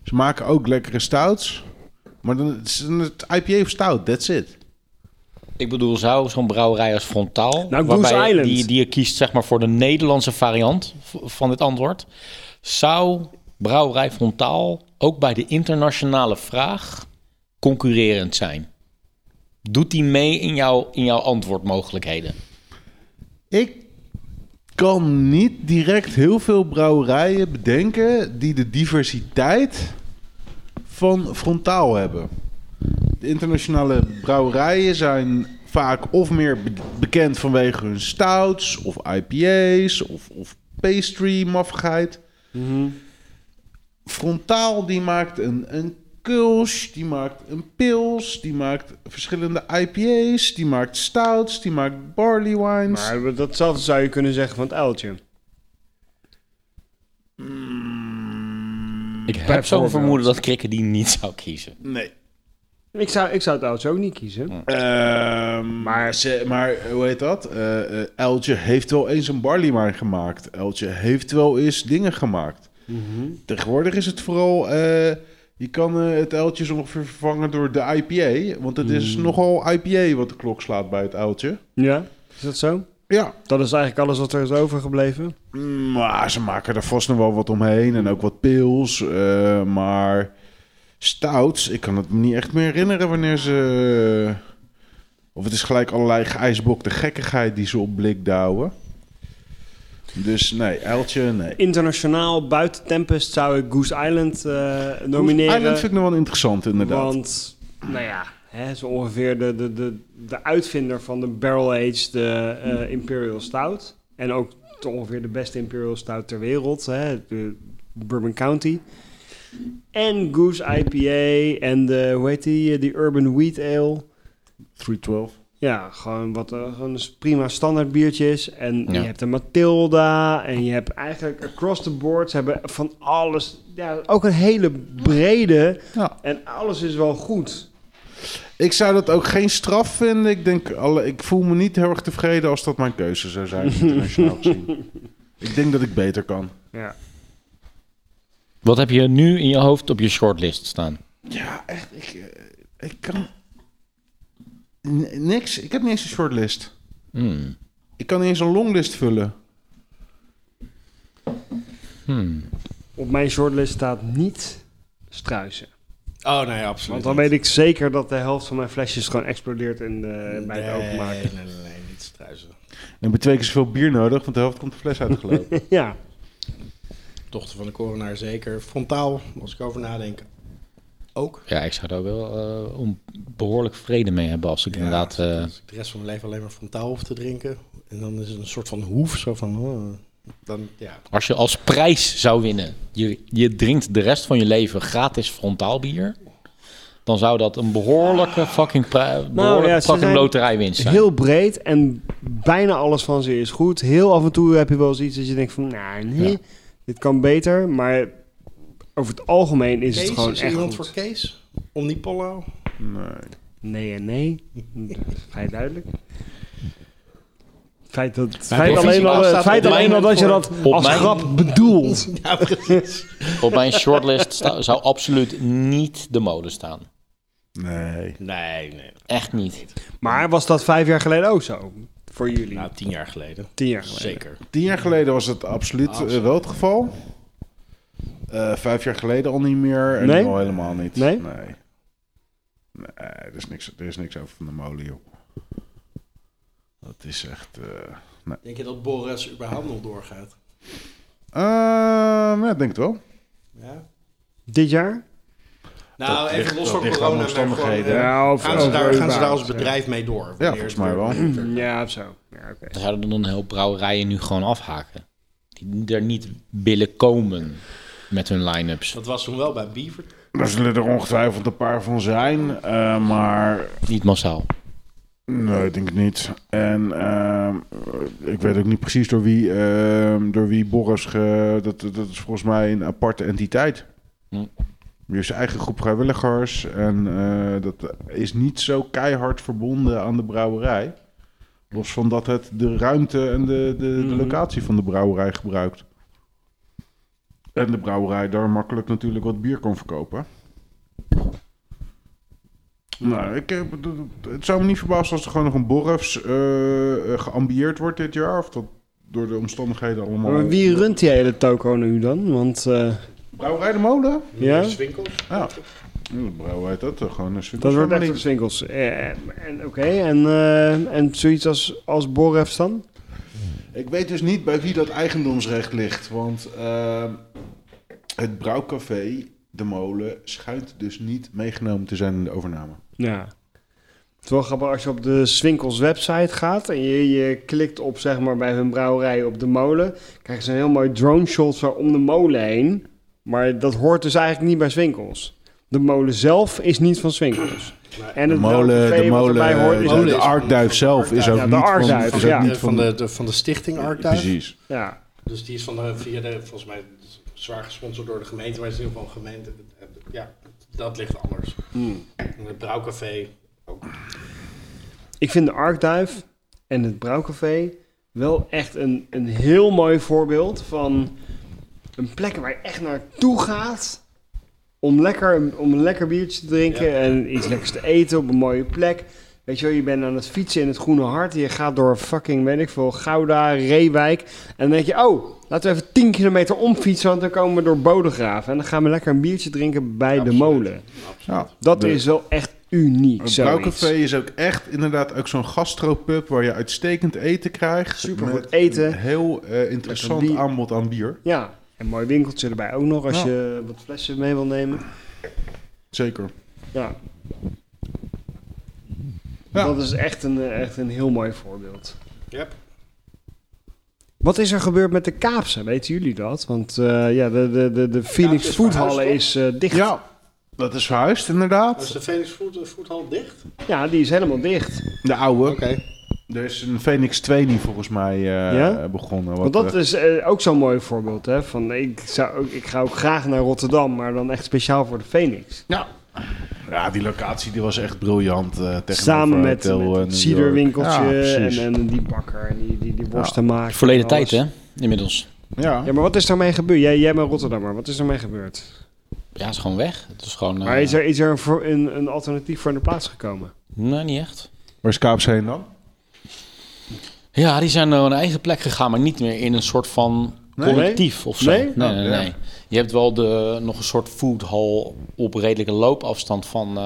Ze maken ook lekkere stouts. Maar dan het is het IPA of stout, that's it. Ik bedoel, zou zo'n brouwerij als Frontaal... Nou, waarbij Island. Die, die je kiest zeg maar, voor de Nederlandse variant van dit antwoord... zou brouwerij Frontaal ook bij de internationale vraag concurrerend zijn? Doet die mee in, jouw in jouw antwoordmogelijkheden? Ik kan niet direct heel veel brouwerijen bedenken die de diversiteit van frontaal hebben. De internationale brouwerijen zijn vaak of meer be- bekend vanwege hun stouts of IPA's of, of pastry maffigheid. Frontaal die maakt een, een Kulsch, die maakt een pils, die maakt verschillende IPA's, die maakt stouts, die maakt barley wines. Maar datzelfde zou je kunnen zeggen van het uiltje. Ik heb zo'n vermoeden dat Krikke die niet zou kiezen. Nee. Ik zou, ik zou het uiltje ook niet kiezen. Ehm, maar, ze, maar hoe heet dat? Eh eh, Eltje heeft wel eens een barley wine gemaakt. Eltje heeft wel eens dingen gemaakt. Tegenwoordig is het vooral... eh, je kan eh, het uiltje zo ongeveer vervangen door de IPA. Want het is nogal IPA wat de klok slaat bij het uiltje. Ja, is dat zo? Ja. Dat is eigenlijk alles wat er is overgebleven. Maar ze maken er vast nog wel wat omheen. En ook wat pils. eh, maar stouts, ik kan het me niet echt meer herinneren wanneer ze... Of het is gelijk allerlei geijsbokte gekkigheid die ze op blik douwen. Dus nee, Eltje, nee. Internationaal, buiten Tempest, zou ik Goose Island eh, nomineren. Island vind ik nog wel interessant, inderdaad. Want, nou ja, hè, zo ongeveer de, de, de, de uitvinder van de barrel-aged de, eh, Imperial Stout. En ook ongeveer de beste Imperial Stout ter wereld, hè, de Bourbon County. En Goose IPA en de, hoe heet die, eh, die Urban Wheat Ale. 312. Ja, gewoon wat eh, gewoon een prima standaard biertjes. En Ja. je hebt een Matilda en je hebt eigenlijk across the board. Ze hebben van alles, ja, ook een hele brede. Ja. En alles is wel goed. Ik zou dat ook geen straf vinden. Ik denk, alle, ik voel me niet heel erg tevreden als dat mijn keuze zou zijn, *laughs* internationaal gezien. Ik denk dat ik beter kan. Ja. Wat heb je nu in je hoofd op je shortlist staan? Ja, echt. Ik, eh, ik kan. N- niks. Ik heb niet eens een shortlist. Hmm. Ik kan niet eens een longlist vullen. Op mijn shortlist staat niet struisen. Oh nee, absoluut. Want dan weet ik zeker dat de helft van mijn flesjes gewoon explodeert in de, bij het openmaken. Nee, nee, nee, nee, niet struisen. Dan heb je twee keer zoveel bier nodig, want de helft komt de fles uitgelopen. *laughs* Ja, Dochter van de coronaar zeker. Frontaal, als ik over nadenk. Ook. Ja, ik zou ook wel eh, om behoorlijk vrede mee hebben als ik inderdaad... Eh, Als ik de rest van mijn leven alleen maar frontaal hoef te drinken. En dan is het een soort van hoef. Zo van, oh, dan, ja. als je als prijs zou winnen, je, je drinkt de rest van je leven gratis frontaal bier... dan zou dat een behoorlijke fucking, pri- behoorlijke ja, ze fucking zijn loterijwinst zijn. heel breed en bijna alles van ze is goed. Heel af en toe heb je wel eens iets dat je denkt van, nou nee, Ja. dit kan beter. Maar over het algemeen is Kees, het gewoon is er echt iemand goed. voor Kees? Omnipollo? Nee. Nee en nee. Vrij duidelijk. Feit, dat, feit alleen al, het feit alleen al dat je dat op als mijn- grap bedoelt. *laughs* Ja, precies. Op mijn shortlist sta- zou absoluut niet de mode staan. Nee. Nee, nee. Echt niet. Maar was dat vijf jaar geleden ook zo? Voor jullie? Nou, tien jaar geleden. Tien jaar geleden. Zeker. Tien jaar geleden was het absoluut, eh, Absoluut. wel het geval. Eh, vijf jaar geleden al niet meer. En Nee? nu al helemaal niet. Nee? Nee. Nee, er is niks, er is niks over van de molen, joh. Dat is echt... eh nee. Denk je dat Boris überhaupt nog doorgaat? Eh, ja, ik denk het wel. Ja. Dit jaar? Nou, Dat even los van corona. gewoon, omstandigheden. Ja, of- gaan, ze of daar, gaan ze daar als bedrijf mee door? Ja, volgens mij wel. Ja, of zo. Ja, oké. Dan zouden dan een heel brouwerijen nu gewoon afhaken. Die er niet willen komen met hun line-ups. Dat was toen wel bij Beaver. Daar zullen er ongetwijfeld een paar van zijn. eh, maar Niet massaal. Nee, ik denk het niet. En ehm, ik weet ook niet precies door wie, ehm, door wie Boris... Ge, dat, dat is volgens mij een aparte entiteit. Hm. Die heeft zijn eigen groep vrijwilligers. En eh, dat is niet zo keihard verbonden aan de brouwerij. Los van dat het de ruimte en de, de, de Mhm. locatie van de brouwerij gebruikt. En de brouwerij daar makkelijk natuurlijk wat bier kan verkopen. Nou, ik, heb- het zou me niet verbazen als er gewoon nog een Borrefs eh, eh, geambieerd wordt dit jaar. Of dat door de omstandigheden allemaal... Maar wie runt die hele toko nu dan? Want eh, Brouwerij de Molen? ja, Swinkels. Ja. De brouwerij dat, eh, gewoon een dat wordt echt voor Swinkels. Eh, en Oké, en, eh, en zoiets als, als Borefs dan? Ik weet dus niet bij wie dat eigendomsrecht ligt. Want eh, het brouwcafé, de molen, schijnt dus niet meegenomen te zijn in de overname. Ja. Het is wel grappig als je op de Swinkels website gaat en je, klikt op zeg maar bij hun brouwerij op de molen, krijg je zo'n heel mooi drone shot zo om de molen heen. Maar dat hoort dus eigenlijk niet bij Swinkels. De molen zelf is niet van Swinkels. En De het molen, de molen, erbij hoort is de, molen de is- Arkduif zelf is ook Ja, niet van... Arkduif, is ook ja. niet van, de, van de stichting Arkduif. Precies. Ja, Dus die is van de, via de, volgens mij zwaar gesponsord door de gemeente, maar het is in ieder geval een gemeente. Ja, dat ligt anders. En het brouwcafé ook. ik vind de Arkduif en het brouwcafé wel echt een, een heel mooi voorbeeld van een plek waar je echt naartoe gaat om, lekker, om een lekker biertje te drinken Ja. en iets lekkers te eten op een mooie plek. Weet je wel, je bent aan het fietsen in het Groene Hart. Je gaat door fucking, weet ik veel, Gouda, Reewijk. En dan denk je, oh, laten we even 10 kilometer omfietsen, want dan komen we door Bodegraven. En dan gaan we lekker een biertje drinken bij de molen. Ja. Dat De- is wel echt uniek, Het brouwcafé is ook echt inderdaad ook zo'n gastropub waar je uitstekend eten krijgt. Supergoed Met eten. Een heel eh, interessant aanbod aan bier. Ja, een mooi winkeltje erbij ook nog als Ja. je wat flessen mee wil nemen. Zeker. Ja. Ja. Dat is echt een, echt een heel mooi voorbeeld. Yep. Wat is er gebeurd met de Kaapse? Weten jullie dat? Want eh, ja, de, de, de, de Phoenix is verhuisd, is eh, dicht. Ja, dat is verhuisd Is inderdaad. de Phoenix Food, Foodhall dicht? Ja, die is helemaal dicht. De oude. Oké. Er is een Phoenix 2 die volgens mij eh, Ja? begonnen. Want dat eh, is eh, ook zo'n mooi voorbeeld. Hè? Van, ik, zou ook, ik ga ook graag naar Rotterdam, maar dan echt speciaal voor de Phoenix. ja. ja, die locatie die was echt briljant. eh tegenover Samen met, met het ciderwinkeltje. Ja, en, en die bakker en die, die, die worsten maken. Verleden en tijd, hè? Inmiddels. Ja. Ja, maar wat is daarmee gebeurd? Jij, jij bent Rotterdammer, wat is ermee gebeurd? Ja, het is gewoon weg. Het is gewoon... Maar is er, is er een, een alternatief voor in de plaats gekomen? Nee, niet echt. Waar is Kaaps heen dan? Ja, die zijn naar een eigen plek gegaan, maar niet meer in een soort van Nee? collectief of zo. Nee? Nee, Oh, nee, nee. Je hebt wel de, nog een soort foodhall op redelijke loopafstand van... eh,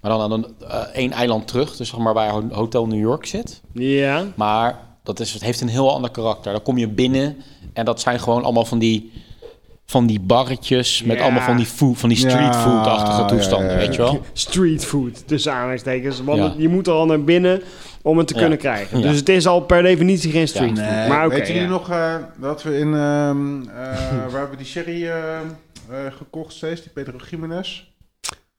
maar dan aan een, eh, één eiland terug, dus zeg maar waar Ho- Hotel New York zit. Ja. Maar dat is, het heeft een heel ander karakter. Dan kom je binnen en dat zijn gewoon allemaal van die, van die barretjes... met Ja. allemaal van die, food, van die street food-achtige toestanden, ja, ja. weet je wel? Street food, tussen aanhalingstekens. Want je moet er al naar binnen om het te Ja. kunnen krijgen. Ja. Dus het is al per definitie geen street Ja. food. Maar oké, Weet jullie ja. nog eh, dat we in... ehm eh, waar hebben we die sherry eh, eh, gekocht steeds? Die Pedro Jiménez?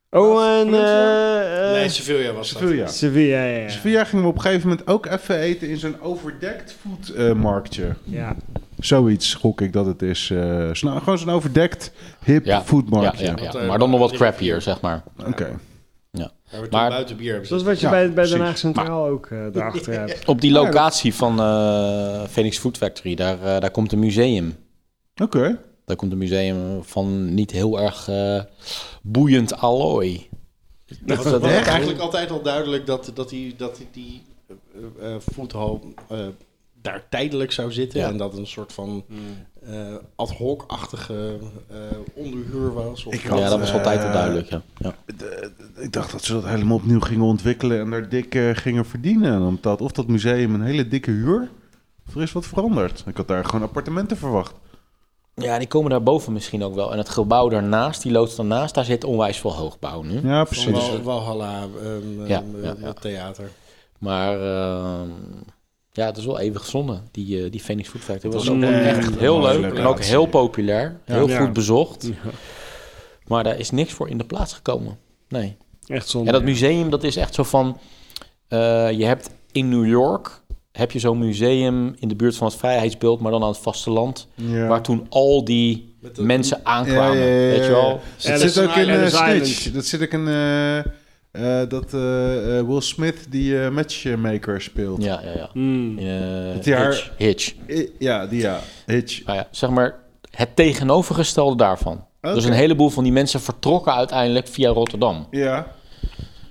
Oh, en... Eh, eh, nee, Sevilla was dat. Sevilla. Sevilla, ja, ja. Sevilla gingen we op een gegeven moment ook even eten in zo'n overdekt foodmarktje. ja. Zoiets gok ik dat het is. eh, zo- gewoon zo'n overdekt hip Ja, foodmarktje. ja, ja. maar dan nog wat crappier, zeg maar. Oké. Ja. Maar- buiten bier hebben Zoals zitten. wat je Ja, bij, bij Den. Haag Centraal ook eh daarachter hebt. Op die dat- locatie van eh Phoenix Food Factory, daar, eh, daar komt een museum. Oké. Daar komt een museum van niet heel erg eh, boeiend allooi. Het was eigenlijk altijd al duidelijk dat, dat die, dat die, die foodhall eh, daar tijdelijk zou zitten. Ja. En dat een soort van eh, ad hoc-achtige eh, onderhuur was. Of Ik Ja, dat was altijd al duidelijk, ja. ja. Ik dacht dat ze dat helemaal opnieuw gingen ontwikkelen en daar dik eh, gingen verdienen. En Omdat, of dat museum een hele dikke huur, of er is wat veranderd. Ik had daar gewoon appartementen verwacht. Ja, die komen daarboven misschien ook wel. En het gebouw daarnaast, die loods daarnaast, daar zit onwijs veel hoogbouw nu. Ja, Van precies. Wal- Walhalla ehm, Ja, ehm, ja, ja. theater. Maar ehm, ja, het is wel even zonde, die, eh, die Phoenix Food Factory. Het was ook echt heel mooie leuk en ook heel populair. Heel Ja. goed bezocht. Maar daar is niks voor in de plaats gekomen. Nee. Echt zonde. Ja, dat museum, dat is echt zo van... eh, je hebt in New York... heb je zo'n museum in de buurt van het Vrijheidsbeeld... maar dan aan het vasteland... Ja. waar toen al die mensen aankwamen. Ja, ja, ja, ja. Weet je wel? Dat Alice zit ook in eh. Snitch. Dat zit ook in eh, eh, dat eh, eh, Will Smith die eh, matchmaker speelt. Ja, ja, ja. Mm. Eh, Het jaar- Hitch. Hitch. I- Ja, die ja. Hitch. Nou ja, zeg maar het tegenovergestelde daarvan. Dus een heleboel van die mensen vertrokken uiteindelijk via Rotterdam. Ja.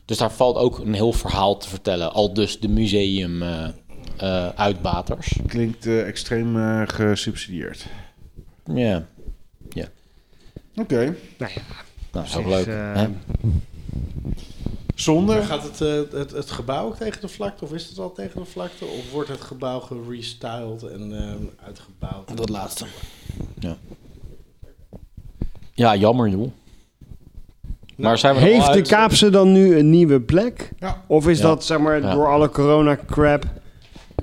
Dus daar valt ook een heel verhaal te vertellen. Al dus de museum eh, eh, uitbaters. Klinkt eh, extreem eh, gesubsidieerd. Ja, Oké. Nou ja, nou, is ook leuk. hè? Zonder. Gaat het, het, het gebouw ook tegen de vlakte? Of is het al tegen de vlakte? Of wordt het gebouw gerestyled en eh, uitgebouwd? Dat laatste. Ja. Ja, jammer joh. Maar zijn we er al Heeft de uit? Kaapse dan nu een nieuwe plek? Ja. Of is Ja. dat, zeg maar, Ja. door alle corona-crap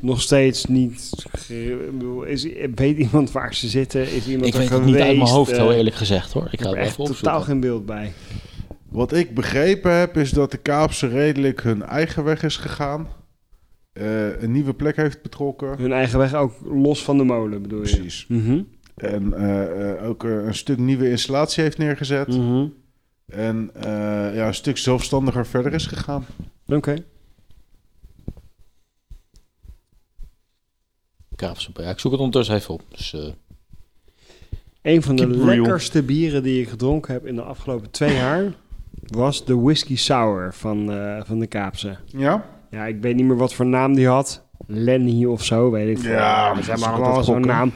nog steeds niet... ge- ik bedoel, Is, weet iemand waar ze zitten? Is iemand Ik er weet het geweest? niet uit mijn hoofd, Eh, heel eerlijk gezegd hoor. Ik heb het er even echt opzoeken. totaal geen beeld bij. Wat ik begrepen heb, is dat de Kaapse redelijk hun eigen weg is gegaan. Eh, een nieuwe plek heeft betrokken. Hun eigen weg ook los van de molen, bedoel je? Precies. Mhm. En eh, eh, ook eh, een stuk nieuwe installatie heeft neergezet. Mhm. En eh, ja, een stuk zelfstandiger verder is gegaan. Oké. Kaapse ja, ik zoek het ondertussen even op. Dus, eh, Een van de Keep real. lekkerste bieren die ik gedronken heb in de afgelopen twee jaar... was de Whisky Sour van, eh, van de Kaapse. Ja? Ja, ik weet niet meer wat voor naam die had. Lenny of zo, weet ik veel. Ja, we dat hebben allemaal altijd zo'n naam.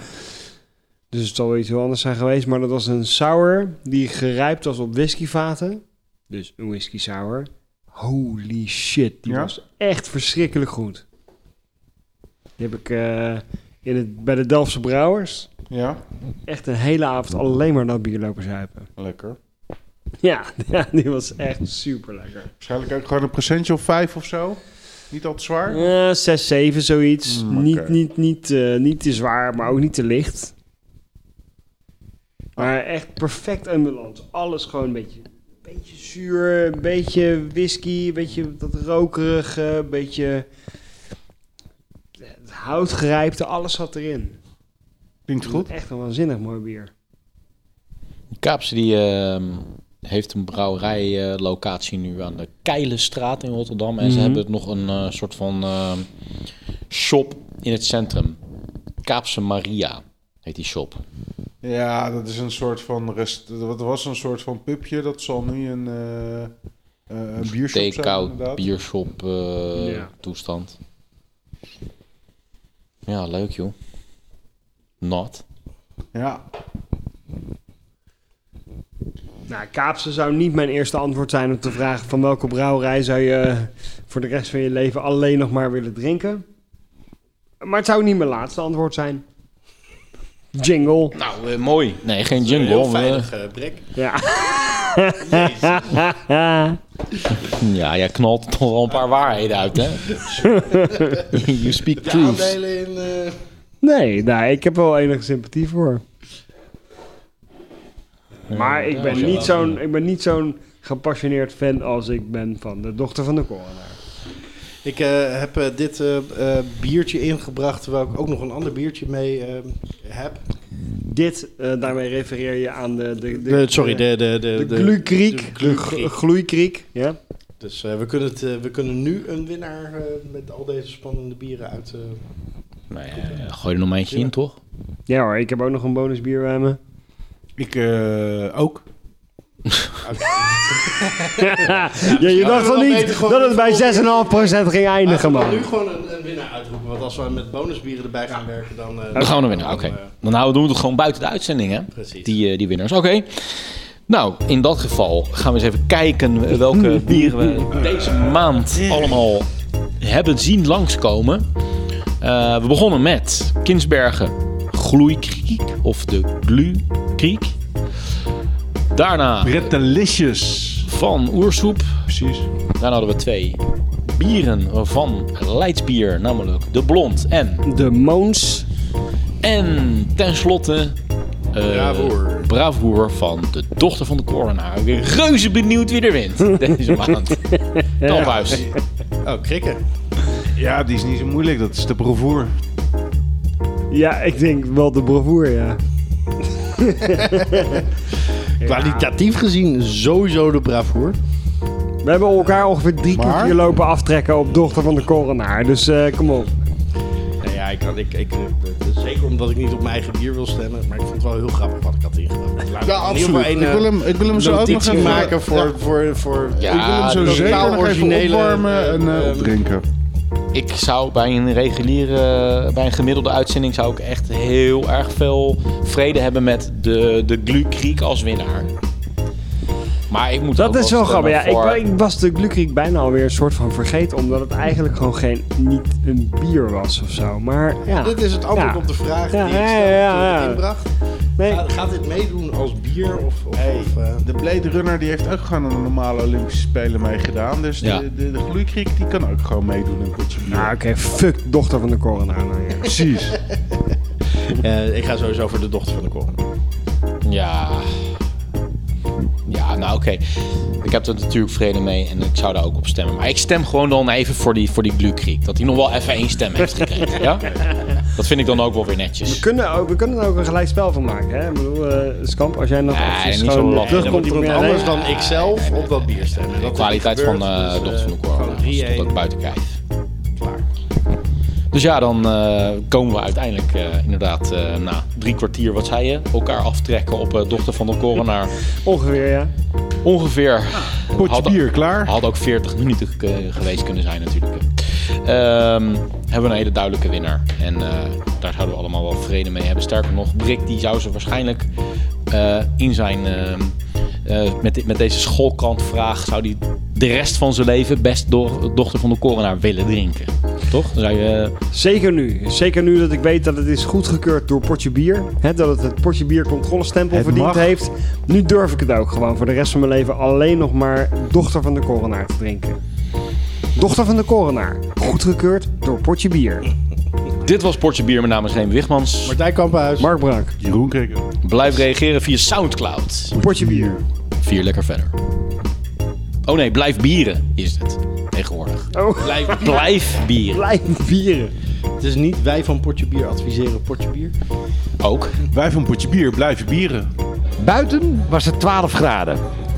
Dus het zal wel iets heel anders zijn geweest. Maar dat was een sour die gerijpt was op whiskyvaten. Dus een whisky sour. Holy shit, die Ja? was echt verschrikkelijk goed. Die heb ik eh, in het, bij de Delftse Brouwers Ja? echt een hele avond alleen maar dat bier lopen zuipen. Lekker. Ja, *laughs* ja die was echt super lekker. Waarschijnlijk ook gewoon een procentje of vijf of zo. Niet al te zwaar. Ja, 6, 7, zoiets. Mm, niet, niet, niet, eh, niet te zwaar, maar ook niet te licht. Maar echt perfect in balans. Alles gewoon een beetje, beetje zuur, een beetje whisky, een beetje dat rokerige, een beetje het houtgerijpte. Alles zat erin. Klinkt goed. Echt een waanzinnig mooi bier. Kaapse die ehm, heeft een brouwerijlocatie nu aan de Keilenstraat in Rotterdam. En ze Mhm. hebben nog een eh, soort van ehm, shop in het centrum. Kaapse Maria heet die shop. Ja, dat is een soort van rest. Dat was een soort van pubje. Dat zal nu een, eh eh, een biershop zijn. Biershop eh, Ja. toestand. Ja, leuk joh. Not. Ja. Nou, Kaapse zou niet mijn eerste antwoord zijn om te vragen van welke brouwerij zou je voor de rest van je leven alleen nog maar willen drinken. Maar het zou niet mijn laatste antwoord zijn. Jingle. Nou, eh, mooi. Nee, geen jingle. Heel eh, veilig, eh, Brek. Ja. *laughs* ja, jij knalt toch wel een paar waarheden uit, hè? *laughs* you speak aandelen in... eh, Nee, nou, ik heb wel enige sympathie voor. Maar ik ben niet zo'n ik ben niet zo'n gepassioneerd fan als ik ben van de dochter van de coroner. Ik eh, heb eh, dit eh, eh, biertje ingebracht, terwijl ik ook nog een ander biertje mee eh, heb. Dit, eh, daarmee refereer je aan de... de, de De- sorry, de... De, de, De, glukriek. de De, glukriek. gl- gloeikriek, ja. Dus eh, we, kunnen het, we kunnen nu een winnaar eh, met al deze spannende bieren uit... eh, Nou ja, gooi er nog maar eentje in, toch? Ja hoor, ik heb ook nog een bonusbier bij me. Ik eh, ook. Ja, je dacht we wel niet dat het bij 6,5% ging eindigen, we gaan man. nu gewoon een, een winnaar uitroepen, want als we met bonusbieren erbij gaan werken, dan... eh, Dan gaan we er winnen. Oké. dan, eh, Dan houden doen we het gewoon buiten de uitzending, hè? Precies. Die, eh, die winnaars. Oké. Nou, in dat geval gaan we eens even kijken welke *laughs* bieren we deze maand allemaal hebben zien langskomen. Eh, we begonnen met Kinsbergen Gloeikriek, of de Glukriek. Daarna Bretelicious. van Oersoep. Precies. Daarna hadden we twee bieren van Leidsbier, namelijk de Blond en De Moons. En tenslotte... eh Bravoer. Bravoer van de dochter van de coroner. Ik ben reuze benieuwd wie er wint *laughs* deze maand. Kamphuis. Oh, krikken. Ja, die is niet zo moeilijk. Dat is de bravoer. Ja, ik denk wel de bravoer, ja. *laughs* Kwalitatief gezien sowieso de bravoer. We hebben elkaar ongeveer drie Maar? kwartier lopen aftrekken op dochter van de coronaar. Dus eh, kom op. Nou ja, ik had, ik, ik, eh, zeker omdat ik niet op mijn eigen bier wil stemmen. Maar ik vond het wel heel grappig wat ik had ingebracht. Laat Ja, absoluut. een, ik, wil hem, ik wil hem zo ook nog even maken voor... Ja, voor, voor Ja, ik wil hem zo dat- zeker nog even originele, opwarmen en eh, eh, opdrinken. Ik zou bij een reguliere, bij een gemiddelde uitzending zou ik echt heel erg veel vrede hebben met de, de Glu als winnaar. Maar ik moet Dat is wel grappig. Ja, voor- ik, ik was de Glukriek bijna alweer een soort van vergeten. Omdat het eigenlijk gewoon geen, niet een bier was of zo. Maar ja. Dit is het antwoord Ja. op de vraag Ja, die ik ja, inbracht. Nee. Gaat, gaat dit meedoen als bier of... of, Hey, of, eh, de Blade Runner die heeft ook gewoon een normale Olympische Spelen meegedaan. Dus Ja. de, de, de gloeikriek die kan ook gewoon meedoen in potje bier. Nou, oké, fuck dochter van de coronaar. Nou, ja. *laughs* Precies. *laughs* eh, ik ga sowieso voor de dochter van de koren. Ja. Ja, nou oké. Ik heb er natuurlijk vrede mee en ik zou daar ook op stemmen. Maar ik stem gewoon dan even voor die, voor die Glukriek. Dat hij nog wel even één stem heeft gekregen. *laughs* ja? Dat vind ik dan ook wel weer netjes. We kunnen, ook, we kunnen er ook een gelijk spel van maken. Hè? Ik bedoel, eh Skamp, als jij nog Nee, niet zo moet terugkomt iemand anders dan ikzelf op dat bier stemmen. De kwaliteit van eh dus, dochter van de eh, corona. Dat is 3-1. ook buiten kijf. Klaar. Dus ja, dan eh, komen we uiteindelijk eh, inderdaad eh, na drie kwartier, wat zei je, elkaar aftrekken op eh, dochter van de coroner. *laughs* Ongeveer, ja. Ongeveer. Potje Had- bier, klaar. Had ook 40 minuten eh, geweest kunnen zijn natuurlijk. Ehm, hebben we een hele duidelijke winnaar. En eh, daar zouden we allemaal wel vrede mee hebben. Sterker nog, Brik die zou ze waarschijnlijk eh, in zijn... ehm, eh, met, met deze schoolkrantvraag zou hij de rest van zijn leven best door, dochter van de coroner willen drinken. Toch? Dan zou je, eh, Zeker nu. Zeker nu dat ik weet dat het is goedgekeurd door Potje Bier. Hè, dat het het Potje Bier controlestempel Het verdiend mag. heeft. Nu durf ik het ook gewoon voor de rest van mijn leven alleen nog maar dochter van de coronaar te drinken. Dochter van de coronaar. Goedgekeurd door Potje Bier. dit was Portje Bier. Mijn naam is Remy Wigmans. Martijn Kampenhuis. Mark Brak. Jeroen Krikken. Blijf reageren via Soundcloud. Potje Bier. Vier lekker verder. Oh nee, blijf bieren is het tegenwoordig. Oh, Blijf Blijf bieren. blijf bieren. Het is niet wij van Potje Bier adviseren Potje Bier. Ook. Wij van potje bier blijven bieren. Buiten was het 12 graden.